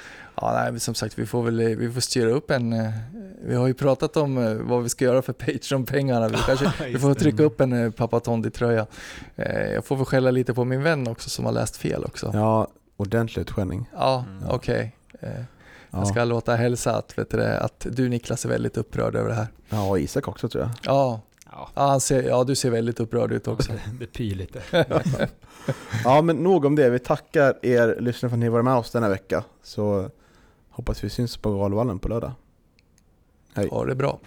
ja nej, som sagt, vi får väl vi får styra upp en... eh, Vi har ju pratat om eh, vad vi ska göra för Patreon-pengarna. Vi, kanske, vi får trycka upp en eh, Pappa Tondi-tröja. Jag får väl skälla lite på min vän också som har läst fel också. Ja, Ja, ordentlig utskällning. ja Mm. okej. Ja. Jag ska låta hälsa att, vet du, att du Niklas är väldigt upprörd över det här. ja, och Isak också tror jag. Ja, Ja, ja, han ser, ja du ser väldigt upprörd ut också. det, det pyr lite. Ja, men nog om det. Vi tackar er lyssnare för att ni var med oss denna vecka. Så hoppas vi syns på Galvallen på lördag. Hej. Ha det bra.